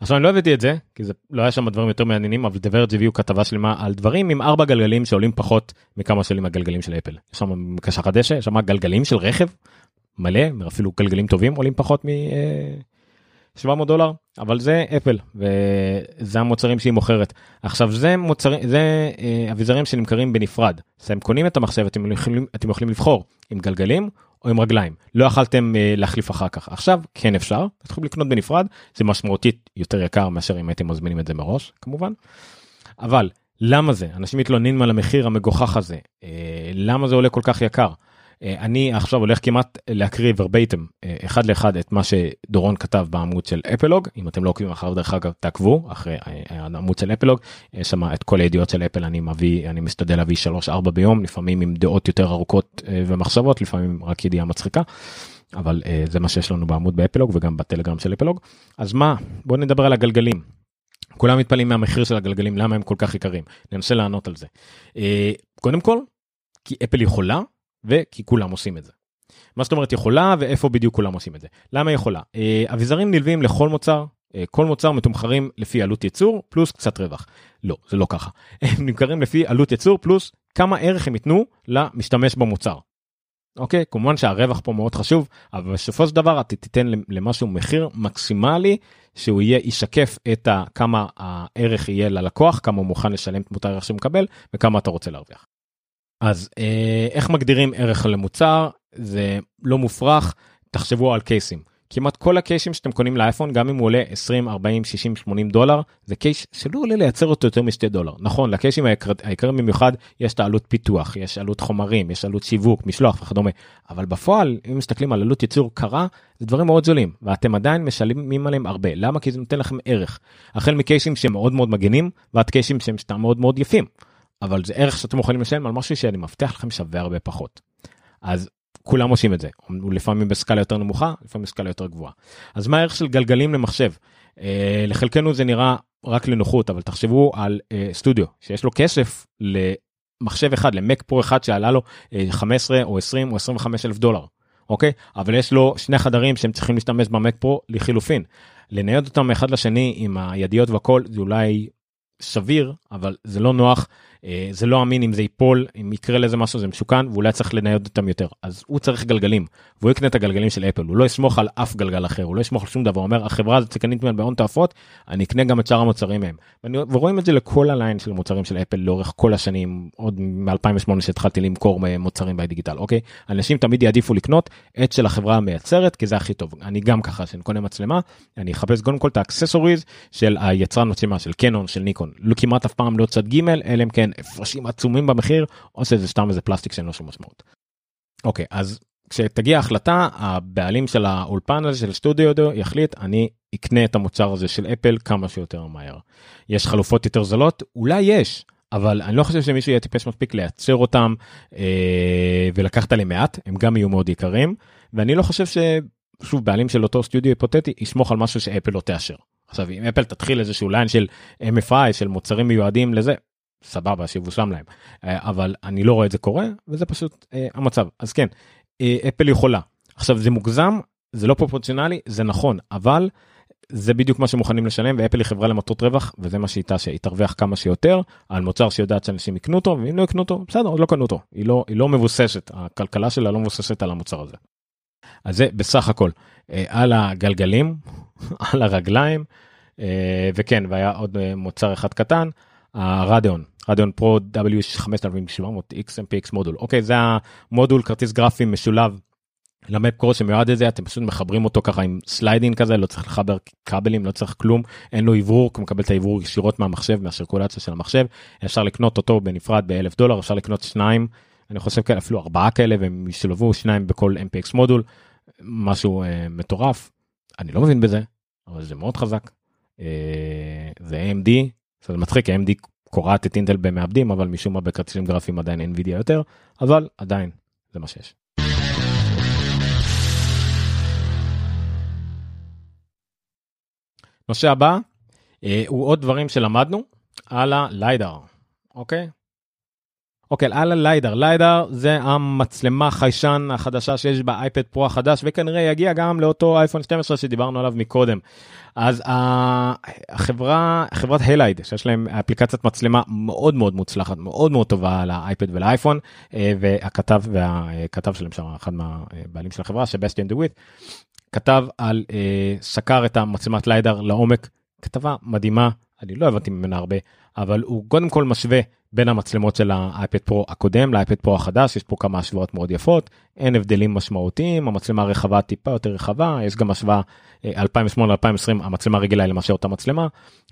עכשיו אני לא הבאתי את זה כי זה לא היה שם דברים יותר מעניינים אבל דברת הביאו כתבה שלמה על דברים עם ארבע גלגלים שעולים פחות מכמה שעולים הגלגלים של אפל. יש שם קשה חדשה, יש שם גלגלים של רכב מלא אפילו גלגלים טובים עולים פחות מ... 700 דולר אבל זה אפל וזה המוצרים שהיא מוכרת עכשיו זה מוצרים זה אה, אביזרים שנמכרים בנפרד אז הם קונים את המחשב אתם יכולים אתם יכולים לבחור עם גלגלים או עם רגליים. לא יכלתם uh, להחליף אחר כך. עכשיו כן אפשר. יכולים לקנות בנפרד. זה משמעותית יותר יקר מאשר אם הייתם מזמינים את זה מראש כמובן. אבל למה זה? אנשים מתלוננים על המחיר המגוחך הזה. uh, למה זה עולה כל כך יקר. אה, אני עכשיו הולך כמעט להקריא ורבייטם אה, אחד לאחד את מה שדורון כתב בעמוד של אפלוג אם אתם לא עוקבים אחריו דרך אגב תעקבו אחרי אה, העמוד של אפלוג יש שם את כל הידיעות של אפל אני מביא אני משתדל להביא 3-4 ביום לפעמים עם דעות יותר ארוכות ומחשבות לפעמים רק ידיעה מצחיקה. אבל זה מה שיש לנו בעמוד באפלוג וגם בטלגרם של אפלוג אז מה בוא נדבר על הגלגלים. כולם מתפלאים מהמחיר של הגלגלים למה הם כל כך יקרים ננסה לענות על זה. קודם כל כי אפל יכולה וכי כולם עושים את זה. מה זאת אומרת יכולה ואיפה בדיוק כולם עושים את זה. למה יכולה? אה, אביזרים נלווים לכל מוצר, אה, כל מוצר מתומחרים לפי עלות ייצור פלוס קצת רווח. לא, זה לא ככה. הם נמכרים לפי עלות ייצור פלוס כמה ערך הם ייתנו למשתמש במוצר. אוקיי? כמובן שהרווח פה מאוד חשוב, אבל בסופו של דבר אתה תיתן למשהו מחיר מקסימלי שהוא יהיה ישקף את ה, כמה הערך יהיה ללקוח, כמה הוא מוכן לשלם את הערך שהוא מקבל וכמה אתה רוצה להרוויח. אז אה, איך מגדירים ערך למוצר? זה לא מופרך תחשבו על קייסים. כמעט כל הקייסים שאתם קונים לאייפון גם אם הוא עולה 20 40 60 80 דולר זה קייס שלא עולה לייצר אותו יותר משתי דולר. נכון לקייסים היקרים במיוחד יש את העלות פיתוח יש עלות חומרים יש עלות שיווק משלוח וכדומה. אבל בפועל אם מסתכלים על עלות ייצור קרה זה דברים מאוד זולים ואתם עדיין משלמים עליהם הרבה. למה? כי זה נותן לכם ערך. החל מקייסים שהם מאוד מאוד מגנים ועד קייסים שהם מאוד מאוד יפים. אבל זה ערך שאתם יכולים לשלם על משהו שאני מבטיח לכם שווה הרבה פחות. אז כולם עושים את זה, לפעמים בסקאלה יותר נמוכה, לפעמים בסקאלה יותר גבוהה. אז מה הערך של גלגלים למחשב? אה, לחלקנו זה נראה רק לנוחות, אבל תחשבו על אה, סטודיו שיש לו כסף למחשב אחד, למק פרו אחד שעלה לו אה, 15 או 20 או 25 אלף דולר. אוקיי? אבל יש לו שני חדרים שהם צריכים להשתמש במק פרו לחילופין. לנייד אותם אחד לשני עם הידיות והכל זה אולי סביר אבל זה לא נוח זה לא אמין אם זה ייפול אם יקרה לזה משהו זה משוכן ואולי צריך לנייד אותם יותר. אז הוא צריך גלגלים והוא יקנה את הגלגלים של אפל הוא לא יסמוך על אף גלגל אחר הוא לא יסמוך על שום דבר הוא אומר החברה הזאת קניתי ממנה בהון תועפות אני אקנה גם את שאר המוצרים מהם. ורואים את זה לכל הליין של מוצרים של אפל לאורך כל השנים עוד מ-2008 שהתחלתי למכור מוצרים בדיגיטל אוקיי? אנשים תמיד יעדיפו לקנות את של החברה המייצרת כי זה הכי טוב. אני גם ככה שאני קונה מצלמה אני אחפש קודם כל את ה accessories של היצרן מצלמה של קנון של ניקון. לא כמעט אף פעם לא צד ג' אלא אם כן הפרשים עצומים במחיר או שזה סתם איזה פלסטיק שאין לו שום משמעות. אוקיי אז כשתגיע ההחלטה הבעלים של האולפן הזה של סטודיו יחליט אני אקנה את המוצר הזה של אפל כמה שיותר מהר. יש חלופות יותר זולות אולי יש אבל אני לא חושב שמישהו יהיה טיפש מספיק לייצר אותם אה, ולקחת עליהם מעט הם גם יהיו מאוד יקרים ואני לא חושב ששוב בעלים של אותו סטודיו היפותטי יסמוך על משהו שאפל לא תאשר. עכשיו אם אפל תתחיל איזשהו ליין של MFI של מוצרים מיועדים לזה סבבה שיבושם להם. אה, אבל אני לא רואה את זה קורה וזה פשוט אה, המצב. אז כן אה, אפל יכולה. עכשיו זה מוגזם זה לא פרופורציונלי זה נכון אבל זה בדיוק מה שמוכנים לשלם ואפל היא חברה למטרות רווח וזה מה שהיא תרוויח כמה שיותר על מוצר שיודעת שאנשים יקנו אותו ואם לא יקנו אותו בסדר עוד לא קנו אותו. היא לא היא לא מבוססת הכלכלה שלה לא מבוססת על המוצר הזה. אז זה בסך הכל על הגלגלים על הרגליים וכן והיה עוד מוצר אחד קטן ה Radeon, Radeon Pro W5700X MPX module, אוקיי, זה המודול כרטיס גרפי משולב למק פרו שמיועד לזה אתם פשוט מחברים אותו ככה עם sliding כזה לא צריך לחבר כבלים לא צריך כלום אין לו אוורור הוא מקבל את האוורור ישירות מהמחשב מהשרקולציה של המחשב. אפשר לקנות אותו בנפרד באלף דולר אפשר לקנות שניים אני חושב כאלה אפילו ארבעה כאלה והם ישלבו שניים בכל MPX module. משהו אה, מטורף. אני לא מבין בזה אבל זה מאוד חזק. אה, זה AMD זה מצחיק AMD קורעת את אינטל במעבדים אבל משום מה בכרטיסים גרפיים עדיין NVIDIA יותר אבל עדיין זה מה שיש. נושא הבא אה, הוא עוד דברים שלמדנו על הליידר, אוקיי? אוקיי, על הליידר, ליידר זה המצלמה חיישן החדשה שיש באייפד פרו החדש וכנראה יגיע גם לאותו אייפון 12 שדיברנו עליו מקודם. אז החברה, חברת הלייד שיש להם אפליקציית מצלמה מאוד מאוד מוצלחת, מאוד מאוד טובה על האייפד ולאייפון, אה, והכתב והכתב שלהם שם, אחד מהבעלים של החברה, שבסטיאן דוויט, כתב על אה, סקר את המצלמת ליידר לעומק כתבה מדהימה אני לא הבנתי ממנה הרבה אבל הוא קודם כל משווה בין המצלמות של האייפד פרו הקודם לאייפד פרו החדש יש פה כמה השוואות מאוד יפות אין הבדלים משמעותיים המצלמה הרחבה טיפה יותר רחבה יש גם השוואה 2008 אה, 2020 המצלמה רגילה למעשה אותה מצלמה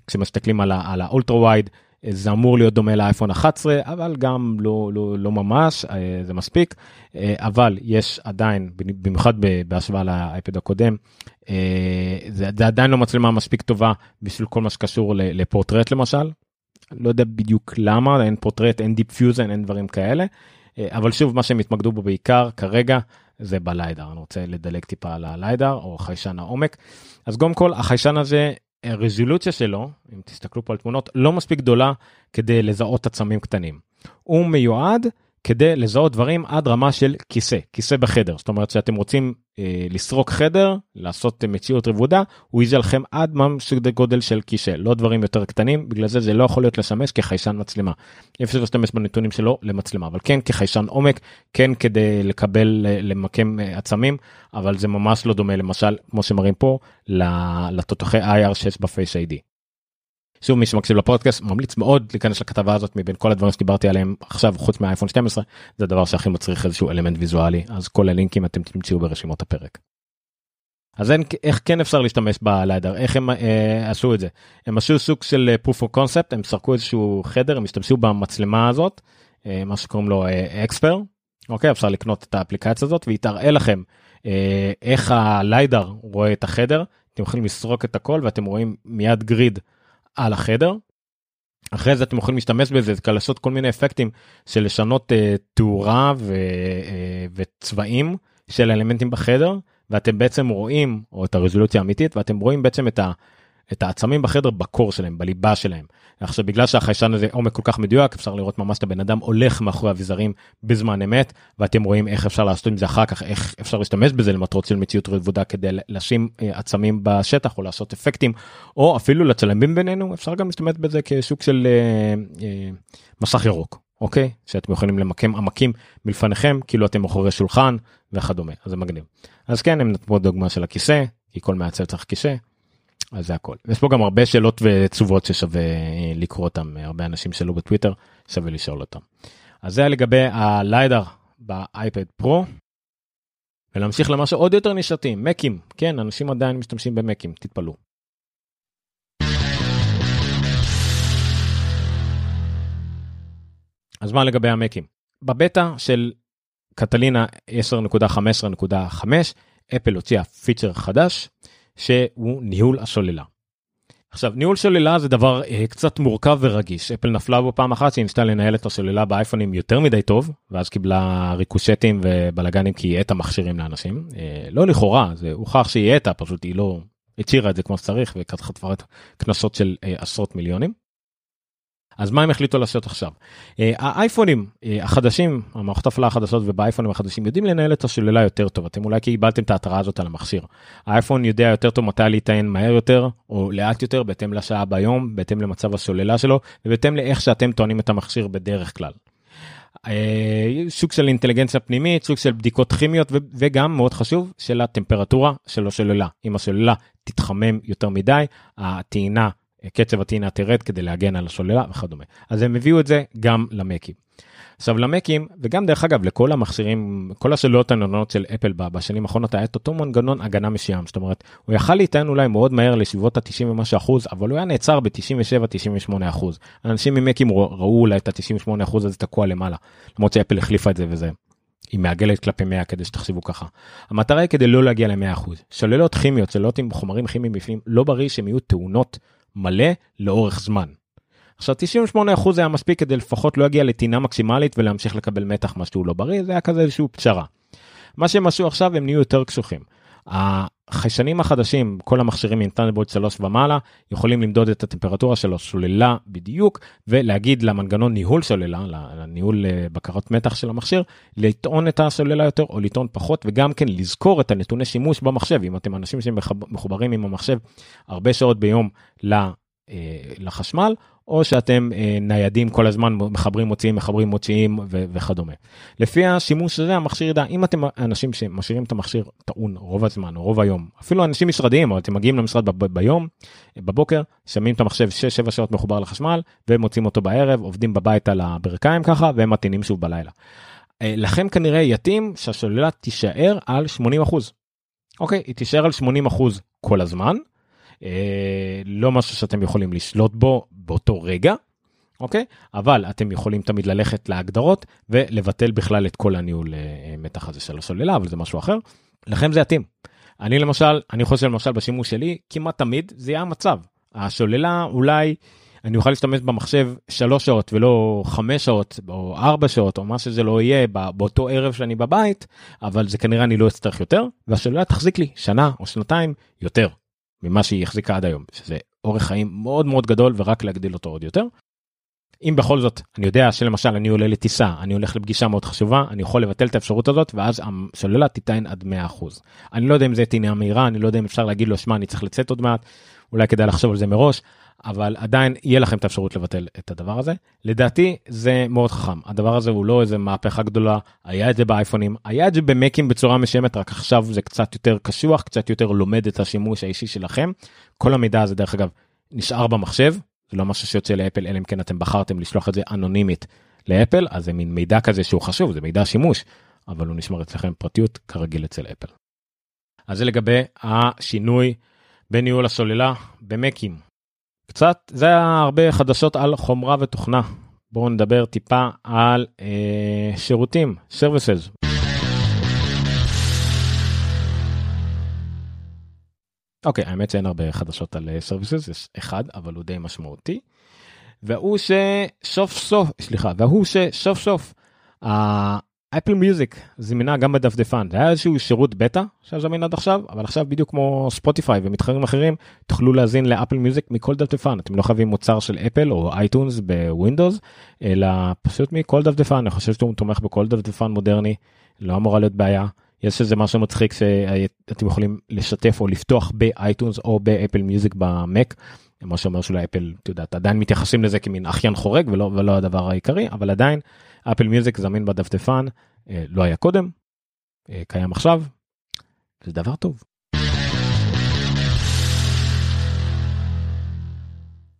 כשמסתכלים על ה ultra wide זה אמור להיות דומה לאייפון 11 אבל גם לא לא לא ממש אה, זה מספיק אה, אבל יש עדיין במיוחד בהשוואה לאייפד הקודם אה, זה, זה עדיין לא מצלמה מספיק טובה בשביל כל מה שקשור לפורטרט למשל. לא יודע בדיוק למה אין פורטרט אין Deep Fusion אין דברים כאלה אבל שוב מה שהם התמקדו בו בעיקר כרגע זה בליידר אני רוצה לדלג טיפה על הליידר או חיישן העומק אז קודם כל החיישן הזה הרזולוציה שלו, אם תסתכלו פה על תמונות, לא מספיק גדולה כדי לזהות עצמים קטנים. הוא מיועד כדי לזהות דברים עד רמה של כיסא, כיסא בחדר. זאת אומרת שאתם רוצים אה, לסרוק חדר, לעשות מציאות רבודה, הוא יזה לכם עד ממש גודל של כיסא, לא דברים יותר קטנים, בגלל זה זה לא יכול להיות לשמש כחיישן מצלמה. אפשר להשתמש בנתונים שלו למצלמה, אבל כן כחיישן עומק, כן כדי לקבל, למקם אה, עצמים, אבל זה ממש לא דומה למשל, כמו שמראים פה, לתותחי IR שיש בפייס איי-די. שוב מי שמקשיב לפודקאסט ממליץ מאוד להיכנס לכתבה הזאת מבין כל הדברים שדיברתי עליהם עכשיו חוץ מהאייפון 12 זה הדבר שהכי מצריך איזשהו אלמנט ויזואלי אז כל הלינקים אתם תמצאו ברשימות הפרק. אז אין, איך כן אפשר להשתמש בליידר? איך הם אה, עשו את זה? הם עשו סוג של אה, proof of concept הם סרקו איזשהו חדר הם השתמשו במצלמה הזאת אה, מה שקוראים לו אקספר אה, אוקיי אפשר לקנות את האפליקציה הזאת והיא תראה לכם אה, איך הליידר רואה את החדר. אתם יכולים לסרוק את הכל ואתם רואים מיד גריד על החדר. אחרי זה אתם יכולים להשתמש בזה כדי לעשות כל מיני אפקטים של לשנות uh, תאורה ו, uh, וצבעים של אלמנטים בחדר ואתם בעצם רואים או את הרזולוציה האמיתית ואתם רואים בעצם את ה... את העצמים בחדר בקור שלהם בליבה שלהם. עכשיו בגלל שהחיישן הזה עומק כל כך מדויק אפשר לראות ממש את הבן אדם הולך מאחורי אביזרים בזמן אמת ואתם רואים איך אפשר לעשות עם זה אחר כך איך אפשר להשתמש בזה למטרות של מציאות רבודה כדי לשים אה, עצמים בשטח או לעשות אפקטים או אפילו לצלמים בינינו אפשר גם להשתמש בזה כשוק של אה, אה, מסך ירוק אוקיי שאתם יכולים למקם עמקים מלפניכם כאילו אתם מאחורי שולחן וכדומה אז זה מגניב. אז כן הם נתנו דוגמה של הכיסא כי כל מעצב צריך כיסא אז זה הכל. יש פה גם הרבה שאלות ותשובות ששווה אה, לקרוא אותם, הרבה אנשים שאלו בטוויטר, שווה לשאול אותם. אז זה לגבי הליידר באייפד פרו. ולהמשיך למשהו עוד יותר נישתי, מקים, כן, אנשים עדיין משתמשים במקים, תתפלאו. אז מה לגבי המקים? בבטא של קטלינה 10.15.5 אפל הוציאה פיצ'ר חדש שהוא ניהול השוללה. עכשיו ניהול שוללה זה דבר אה, קצת מורכב ורגיש אפל נפלה בו פעם אחת שהיא ניסתה לנהל את השוללה באייפונים יותר מדי טוב ואז קיבלה ריקושטים ובלאגנים כי היא האטה מכשירים לאנשים אה, לא לכאורה זה הוכח שהיא האטה פשוט היא לא הצהירה את זה כמו שצריך וככה כבר קנסות של אה, עשרות מיליונים. אז מה הם החליטו לעשות עכשיו? אה, האייפונים אה, החדשים, המערכות הפעלה החדשות ובאייפונים החדשים יודעים לנהל את השוללה יותר טוב, אתם אולי קיבלתם את ההתראה הזאת על המכשיר. האייפון יודע יותר טוב מתי להיטען מהר יותר או לאט יותר בהתאם לשעה ביום, בהתאם למצב השוללה שלו ובהתאם לאיך שאתם טוענים את המכשיר בדרך כלל. סוג אה, של אינטליגנציה פנימית, סוג של בדיקות כימיות וגם מאוד חשוב של הטמפרטורה של השוללה. אם השוללה תתחמם יותר מדי, הטעינה קצב הטעינה תרד כדי להגן על השוללה וכדומה. אז הם הביאו את זה גם למקים. עכשיו למקים וגם דרך אגב לכל המכשירים כל השאלות הנונות של אפל בשנים האחרונות היה את אותו מנגנון הגנה מסוים זאת אומרת הוא יכל להיטען אולי מאוד מהר לסביבות ה-90 ומשהו אחוז אבל הוא היה נעצר ב-97-98 אחוז אנשים ממקים ראו אולי את ה-98 אחוז הזה תקוע למעלה למרות שאפל החליפה את זה וזה. היא מעגלת כלפי 100 כדי שתחשבו ככה. המטרה היא כדי לא להגיע ל-100%. שוללות כימיות, שוללות עם חומרים כימיים בפנים, לא בריא שהם יהיו טעונות מלא לאורך זמן. עכשיו 98% היה מספיק כדי לפחות לא להגיע לטינה מקסימלית ולהמשיך לקבל מתח מה שהוא לא בריא זה היה כזה איזשהו פשרה. מה שהם עשו עכשיו הם נהיו יותר קשוחים. החיישנים החדשים כל המכשירים אינטרנבורד 3 ומעלה יכולים למדוד את הטמפרטורה של הסוללה בדיוק ולהגיד למנגנון ניהול סוללה לניהול אה, בקרת מתח של המכשיר לטעון את הסוללה יותר או לטעון פחות וגם כן לזכור את הנתוני שימוש במחשב. אם אתם אנשים שמחוברים עם המחשב הרבה שעות ביום אה, לחשמל או שאתם אה, ניידים כל הזמן מחברים מוציאים מחברים מוציאים וכדומה. לפי השימוש הזה המכשיר ידע אם אתם אנשים שמשאירים את המכשיר טעון רוב הזמן או רוב היום אפילו אנשים משרדיים או אתם מגיעים למשרד ביום בבוקר שמים את המחשב 6-7 שעות מחובר לחשמל ומוצאים אותו בערב עובדים בבית על הברכיים ככה והם מתאינים שוב בלילה. אה, לכם כנראה יתאים שהשוללה תישאר על 80 אוקיי היא תישאר על 80 כל הזמן. אה, לא משהו שאתם יכולים לשלוט בו באותו רגע, אוקיי? אבל אתם יכולים תמיד ללכת להגדרות ולבטל בכלל את כל הניהול אה, מתח הזה של הסוללה, אבל זה משהו אחר. לכם זה יתאים. אני למשל, אני חושב למשל בשימוש שלי, כמעט תמיד זה יהיה המצב. השוללה אולי אני אוכל להשתמש במחשב שלוש שעות ולא חמש שעות או ארבע שעות או מה שזה לא יהיה באותו ערב שאני בבית, אבל זה כנראה אני לא אצטרך יותר, והשוללה תחזיק לי שנה או שנתיים יותר. ממה שהיא החזיקה עד היום, שזה אורך חיים מאוד מאוד גדול ורק להגדיל אותו עוד יותר. אם בכל זאת אני יודע שלמשל אני עולה לטיסה אני הולך לפגישה מאוד חשובה אני יכול לבטל את האפשרות הזאת ואז השוללה תיטען עד 100%. אני לא יודע אם זה טעינה מהירה אני לא יודע אם אפשר להגיד לו שמע אני צריך לצאת עוד מעט אולי כדאי לחשוב על זה מראש אבל עדיין יהיה לכם את האפשרות לבטל את הדבר הזה. לדעתי זה מאוד חכם, הדבר הזה הוא לא איזה מהפכה גדולה, היה את זה באייפונים, היה את זה במקים בצורה משמת, רק עכשיו זה קצת יותר קשוח, קצת יותר לומד את השימוש האישי שלכם. כל המידע הזה דרך אגב נשאר במחשב, זה לא משהו שיוצא לאפל, אלא אם כן אתם בחרתם לשלוח את זה אנונימית לאפל, אז זה מין מידע כזה שהוא חשוב, זה מידע שימוש, אבל הוא נשמר אצלכם פרטיות כרגיל אצל אפל. אז זה לגבי השינוי בניהול הסוללה במקים. קצת זה היה הרבה חדשות על חומרה ותוכנה. בואו נדבר טיפה על אה, שירותים, services. אוקיי, האמת שאין הרבה חדשות על services, יש אחד, אבל הוא די משמעותי. והוא שסוף סוף, סליחה, והוא שסוף סוף Apple Music זמינה גם בדפדפן. זה היה איזשהו שירות בטא שהיה זמין עד עכשיו אבל עכשיו בדיוק כמו ספוטיפיי ומתחרים אחרים תוכלו להאזין ל Apple Music מכל דפדפן. אתם לא חייבים מוצר של אפל או אייטונס בווינדוס אלא פשוט מכל דפדפן. אני חושב שהוא תומך בכל דפדפן מודרני לא אמורה להיות בעיה. יש איזה משהו מצחיק שאתם יכולים לשתף או לפתוח באייטונס או ב Apple Music במק. מה שאומר שאולי אפל אתה יודע עדיין מתייחסים לזה כמין אחיין חורג ולא ולא הדבר העיקרי אבל עדיין אפל מיוזיק זמין בדפדפן אה, לא היה קודם אה, קיים עכשיו. זה דבר טוב.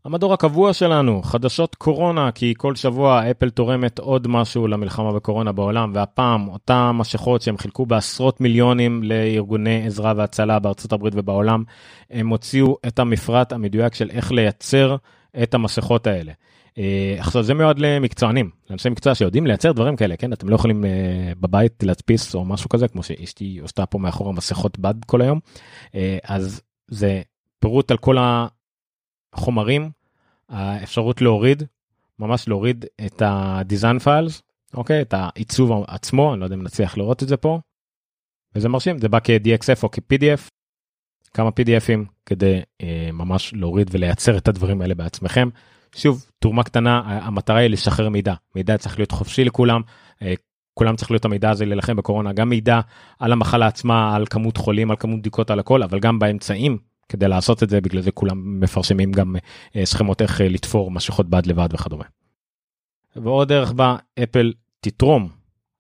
המדור הקבוע שלנו, חדשות קורונה, כי כל שבוע אפל תורמת עוד משהו למלחמה בקורונה בעולם, והפעם אותם משכות שהם חילקו בעשרות מיליונים לארגוני עזרה והצלה בארצות הברית ובעולם, הם הוציאו את המפרט המדויק של איך לייצר את המסכות האלה. Uh, עכשיו זה מיועד למקצוענים, לאנשי מקצוע שיודעים לייצר דברים כאלה, כן? אתם לא יכולים uh, בבית להדפיס או משהו כזה, כמו שאשתי עושה פה מאחור מסכות בד כל היום. Uh, אז זה פירוט על כל החומרים, האפשרות להוריד, ממש להוריד את ה-design files, אוקיי? את העיצוב עצמו, אני לא יודע אם נצליח לראות את זה פה. וזה מרשים, זה בא כ-DXF או כ-PDF, כמה PDFים כדי אה, ממש להוריד ולייצר את הדברים האלה בעצמכם. שוב, תרומה קטנה, המטרה היא לשחרר מידע, מידע צריך להיות חופשי לכולם, אה, כולם צריך להיות המידע הזה להילחם בקורונה, גם מידע על המחלה עצמה, על כמות חולים, על כמות בדיקות, על הכל, אבל גם באמצעים כדי לעשות את זה בגלל זה כולם מפרשמים גם אה, סכמות איך אה, לתפור משכות בד לבד וכדומה. ועוד דרך בה אפל תתרום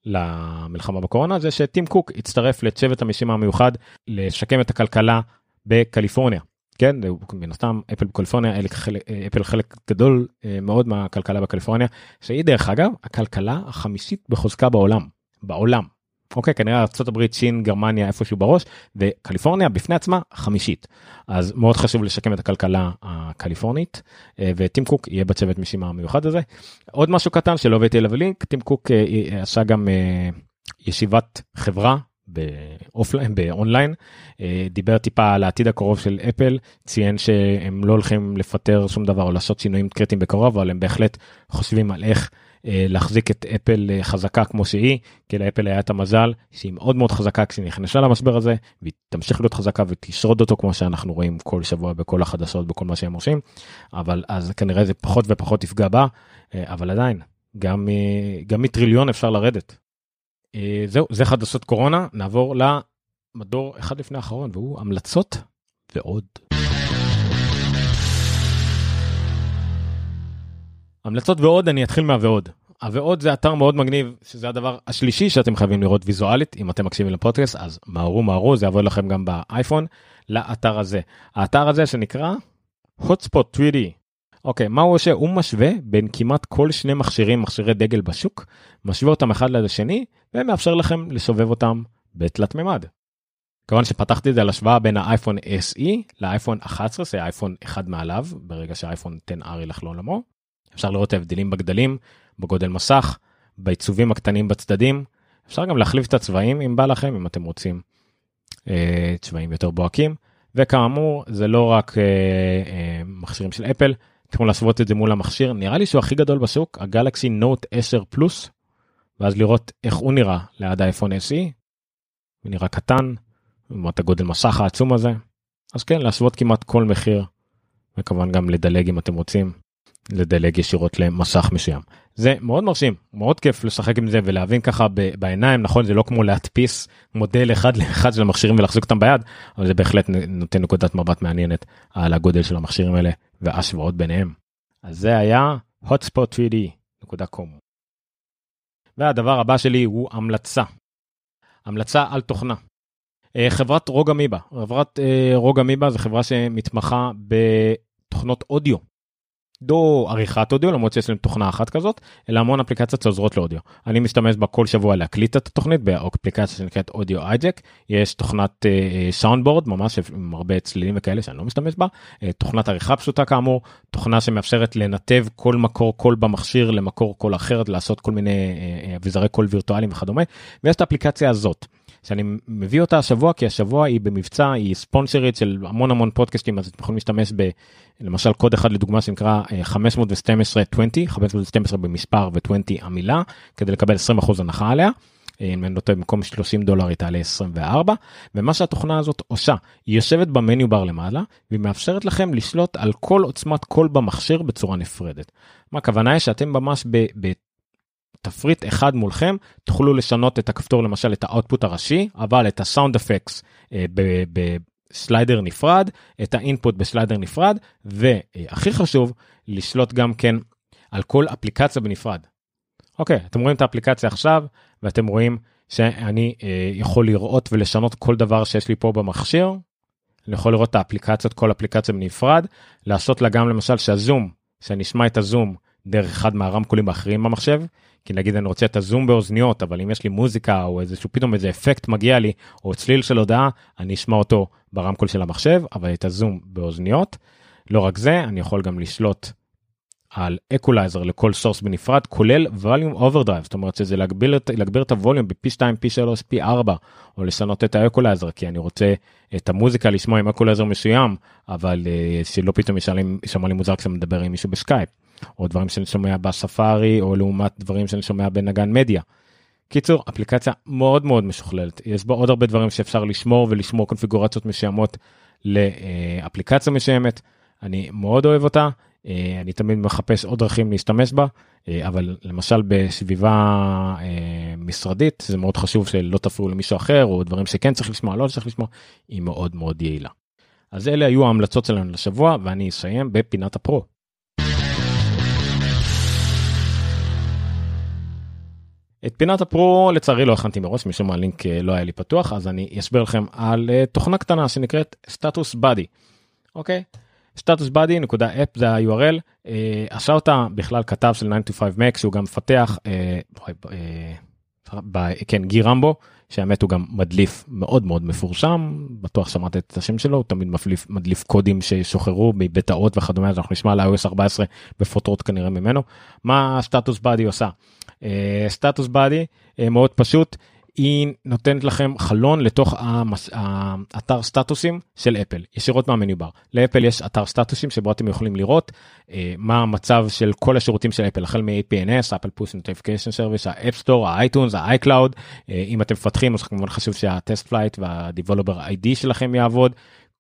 למלחמה בקורונה זה שטים קוק הצטרף לצוות המשימה המיוחד לשקם את הכלכלה בקליפורניה. כן, מן הסתם אפל בקליפורניה, אפל חלק גדול מאוד מהכלכלה בקליפורניה, שהיא דרך אגב הכלכלה החמישית בחוזקה בעולם, בעולם. אוקיי, כנראה ארה"ב, סין, גרמניה איפשהו בראש, וקליפורניה בפני עצמה חמישית. אז מאוד חשוב לשקם את הכלכלה הקליפורנית, וטים קוק יהיה בצוות משימה המיוחד הזה. עוד משהו קטן שלא הבאתי אליו לינק, טים קוק עשה גם ישיבת חברה באופליין באונליין. דיבר טיפה על העתיד הקרוב של אפל ציין שהם לא הולכים לפטר שום דבר או לעשות שינויים קריטיים בקרוב אבל הם בהחלט חושבים על איך להחזיק את אפל חזקה כמו שהיא כי לאפל היה את המזל שהיא מאוד מאוד חזקה כשהיא נכנסה למשבר הזה והיא תמשיך להיות חזקה ותשרוד אותו כמו שאנחנו רואים כל שבוע בכל החדשות בכל מה שהם עושים. אבל אז כנראה זה פחות ופחות יפגע בה אבל עדיין גם גם מטריליון אפשר לרדת. אה, זהו, זה חדשות קורונה, נעבור למדור אחד לפני האחרון, והוא המלצות ועוד. המלצות ועוד, אני אתחיל מהוועוד. הוועוד זה אתר מאוד מגניב, שזה הדבר השלישי שאתם חייבים לראות ויזואלית, אם אתם מקשיבים לפודקאסט, אז מהרו מהרו, זה יעבוד לכם גם באייפון, לאתר הזה. האתר הזה שנקרא hotspot 3D. אוקיי, מה הוא עושה? הוא משווה בין כמעט כל שני מכשירים, מכשירי דגל בשוק, משווה אותם אחד לשני, ומאפשר לכם לסובב אותם בתלת מימד. כמובן שפתחתי את זה על השוואה בין האייפון SE לאייפון 11, זה אייפון אחד מעליו, ברגע שהאייפון 10R ילך לעולמו. אפשר לראות את ההבדלים בגדלים, בגודל מסך, בעיצובים הקטנים בצדדים. אפשר גם להחליף את הצבעים אם בא לכם, אם אתם רוצים אה, צבעים יותר בוהקים. וכאמור, זה לא רק אה, אה, מכשירים של אפל, אתם להשוות את זה מול המכשיר נראה לי שהוא הכי גדול בשוק הגלקסי נוט 10 פלוס ואז לראות איך הוא נראה ליד האייפון SE. הוא נראה קטן לעומת הגודל מסך העצום הזה אז כן להשוות כמעט כל מחיר וכמובן גם לדלג אם אתם רוצים לדלג ישירות למסך מסוים. זה מאוד מרשים מאוד כיף לשחק עם זה ולהבין ככה בעיניים נכון זה לא כמו להדפיס מודל אחד לאחד של המכשירים ולהחזיק אותם ביד אבל זה בהחלט נותן נקודת מבט מעניינת על הגודל של המכשירים האלה והשוואות ביניהם. אז זה היה hotspot3d.com. והדבר הבא שלי הוא המלצה. המלצה על תוכנה. אה, חברת רוג אמיבה חברת אה, רוג אמיבה זה חברה שמתמחה בתוכנות אודיו לא עריכת אודיו למרות שיש להם תוכנה אחת כזאת אלא המון אפליקציות שעוזרות לאודיו אני משתמש בה כל שבוע להקליט את התוכנית באפליקציה שנקראת Audio Hijack יש תוכנת soundboard uh, ממש עם הרבה צלילים וכאלה שאני לא משתמש בה uh, תוכנת עריכה פשוטה כאמור תוכנה שמאפשרת לנתב כל מקור קול במכשיר למקור קול אחרת לעשות כל מיני uh, אביזרי קול וירטואליים וכדומה ויש את האפליקציה הזאת. שאני מביא אותה השבוע כי השבוע היא במבצע היא ספונסרית של המון המון פודקאסטים אז אתם יכולים להשתמש. למשל קוד אחד לדוגמה שנקרא 512 20 512 במספר ו20 המילה כדי לקבל 20% הנחה עליה. אם אני לא טועה במקום 30 דולר היא תעלה 24 ומה שהתוכנה הזאת עושה היא יושבת במניו בר למעלה והיא מאפשרת לכם לשלוט על כל עוצמת קול במכשיר בצורה נפרדת. מה הכוונה היא שאתם ממש תפריט אחד מולכם תוכלו לשנות את הכפתור למשל את האוטפוט הראשי אבל את הסאונד אפקס אה, בסליידר נפרד את האינפוט בסליידר נפרד והכי חשוב לשלוט גם כן על כל אפליקציה בנפרד. אוקיי אתם רואים את האפליקציה עכשיו ואתם רואים שאני אה, יכול לראות ולשנות כל דבר שיש לי פה במכשיר. אני יכול לראות את האפליקציות כל אפליקציה בנפרד לעשות לה גם למשל שהזום שאני אשמע את הזום דרך אחד מהרמקולים האחרים במחשב כי נגיד אני רוצה את הזום באוזניות אבל אם יש לי מוזיקה או איזשהו פתאום איזה אפקט מגיע לי או צליל של הודעה אני אשמע אותו ברמקול של המחשב אבל את הזום באוזניות. לא רק זה אני יכול גם לשלוט על אקולייזר לכל source בנפרד כולל volume overdrive זאת אומרת שזה להגביר, להגביר את הווליום בפי 2 פי 3 פי 4 או לשנות את האקולייזר כי אני רוצה את המוזיקה לשמוע עם אקולייזר מסוים אבל uh, שלא פתאום יישמע לי מוזר כשאתה מדבר עם מישהו בסקייפ. או דברים שאני שומע בספארי או לעומת דברים שאני שומע בנגן מדיה. קיצור אפליקציה מאוד מאוד משוכללת יש בה עוד הרבה דברים שאפשר לשמור ולשמור קונפיגורציות מסוימות לאפליקציה מסוימת אני מאוד אוהב אותה אה, אני תמיד מחפש עוד דרכים להשתמש בה אה, אבל למשל בסביבה אה, משרדית זה מאוד חשוב שלא תפריעו למישהו אחר או דברים שכן צריך לשמוע לא צריך לשמוע היא מאוד מאוד יעילה. אז אלה היו ההמלצות שלנו לשבוע ואני אסיים בפינת הפרו. את פינת הפרו לצערי לא הכנתי מראש משום מה הלינק לא היה לי פתוח אז אני אסביר לכם על תוכנה קטנה שנקראת סטטוס בדי. אוקיי? סטטוס בדי נקודה אפ זה ה-URL אה, עשה אותה בכלל כתב של 925 Mac שהוא גם מפתח אה, אה, כן גי רמבו שהאמת הוא גם מדליף מאוד מאוד מפורשם בטוח שמעת את השם שלו הוא תמיד מדליף מדליף קודים ששוחררו מבטאות וכדומה אז אנחנו נשמע על iOS 14 בפוטרות כנראה ממנו מה Status Buddy עושה Status Buddy מאוד פשוט היא נותנת לכם חלון לתוך המס... האתר סטטוסים של אפל ישירות מה menu bar. לאפל יש אתר סטטוסים שבו אתם יכולים לראות אה, מה המצב של כל השירותים של אפל החל מ-APNS, Apple Push Notification Service, ה App Store, ה iTunes, ה iCloud. אם אתם מפתחים אז כמובן חשוב שה TestFlight וה Developer ID שלכם יעבוד.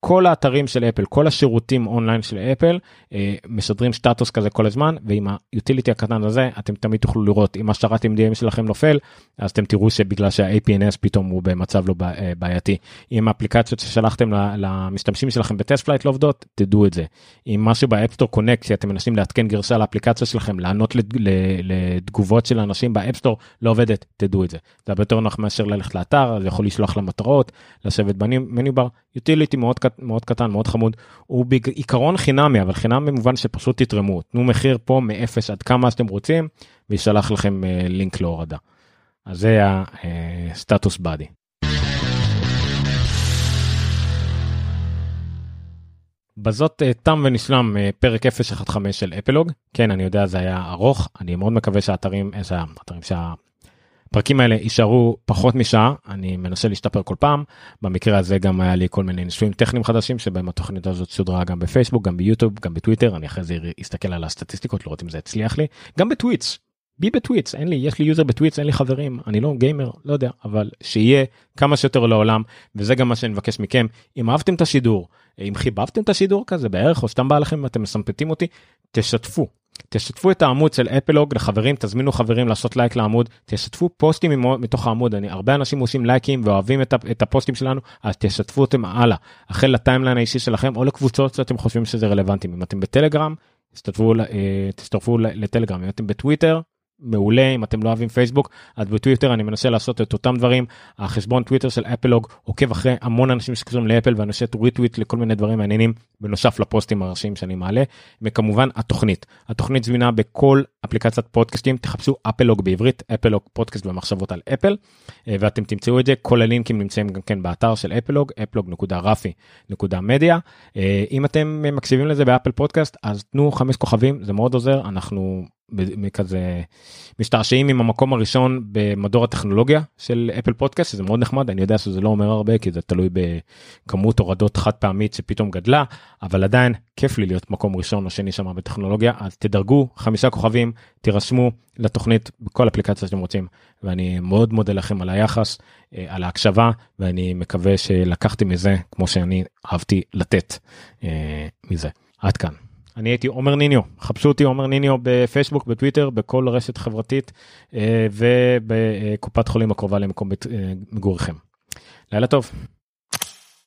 כל האתרים של אפל כל השירותים אונליין של אפל אה, משדרים סטטוס כזה כל הזמן ועם ה utility הקטן הזה אתם תמיד תוכלו לראות. אם השרת MDM שלכם נופל אז אתם תראו שבגלל שה-APNS פתאום הוא במצב לא אה, בעייתי. אם האפליקציות ששלחתם למשתמשים שלכם ב TestFlight לא עובדות תדעו את זה. אם משהו ב App Store Connect שאתם מנסים לעדכן גרסה לאפליקציה שלכם לענות לתגובות של אנשים ב App Store לא עובדת תדעו את זה. זה הרבה יותר נוח מאשר ללכת לאתר זה יכול לשלוח למטרות לשבת בניו בר יוטיליטי מאוד קטן. מאוד קטן מאוד חמוד הוא בעיקרון חינמי אבל חינם במובן שפשוט תתרמו תנו מחיר פה מאפס עד כמה שאתם רוצים וישלח לכם uh, לינק להורדה. אז זה הסטטוס באדי. בזאת uh, תם ונשלם uh, פרק 015 של אפלוג כן אני יודע זה היה ארוך אני מאוד מקווה שהאתרים איזה אתרים שה... הפרקים האלה יישארו פחות משעה אני מנסה להשתפר כל פעם. במקרה הזה גם היה לי כל מיני ניסויים טכניים חדשים שבהם התוכנית הזאת שודרה גם בפייסבוק גם ביוטיוב גם בטוויטר אני אחרי זה אסתכל על הסטטיסטיקות לראות אם זה הצליח לי. גם ב Twitch בי ב Twitch אין לי יש לי יוזר ב Twitch אין לי חברים אני לא גיימר לא יודע אבל שיהיה כמה שיותר לעולם וזה גם מה שאני מבקש מכם. אם אהבתם את השידור אם חיבבתם את השידור כזה בערך או סתם בא לכם אתם מסמפטים אותי תשתפו תשתפו את העמוד של אפלוג לחברים תזמינו חברים לעשות לייק לעמוד תשתפו פוסטים מתוך העמוד אני הרבה אנשים עושים לייקים ואוהבים את, את הפוסטים שלנו אז תשתפו אותם הלאה. החל ל timeline האישי שלכם או לקבוצות שאתם חושבים שזה רלוונטי. אם אתם בטלגרם תשתתפו אה, תצטרפו לטלגרם. אם אתם בטוויטר מעולה אם אתם לא אוהבים פייסבוק אז בטוויטר אני מנסה לעשות את אותם דברים. החשבון טוויטר של אפלוג עוקב אחרי המון אנשים שקשורים לאפל ואני עושה retweet לכל מיני דברים מעניינים בנוסף לפוסטים הראשיים שאני מעלה וכמובן התוכנית. התוכנית זמינה בכל אפליקציית פודקאסטים. תחפשו אפלוג בעברית אפלוג פודקאסט במחשבות על אפל אה, ואתם תמצאו את זה. כל הלינקים נמצאים גם כן באתר של אפלוג אפלוג.רפי.מדיה אה, אם אתם מקשיבים לזה באפל פודקאסט אז תנו חמש כוכבים זה מאוד עוזר. אנחנו כזה משתעשעים עם המקום הראשון במדור הטכנולוגיה של אפל פודקאסט שזה מאוד נחמד אני יודע שזה לא אומר הרבה כי זה תלוי בכמות הורדות חד פעמית שפתאום גדלה אבל עדיין כיף לי להיות מקום ראשון או שני שם בטכנולוגיה אז תדרגו חמישה כוכבים תירשמו לתוכנית בכל אפליקציה שאתם רוצים ואני מאוד מודה לכם על היחס אה, על ההקשבה ואני מקווה שלקחתם מזה כמו שאני אהבתי לתת אה, מזה עד כאן. אני הייתי עומר ניניו, חפשו אותי עומר ניניו בפייסבוק, בטוויטר, בכל רשת חברתית אה, ובקופת חולים הקרובה למקום אה, מגוריכם. לילה טוב.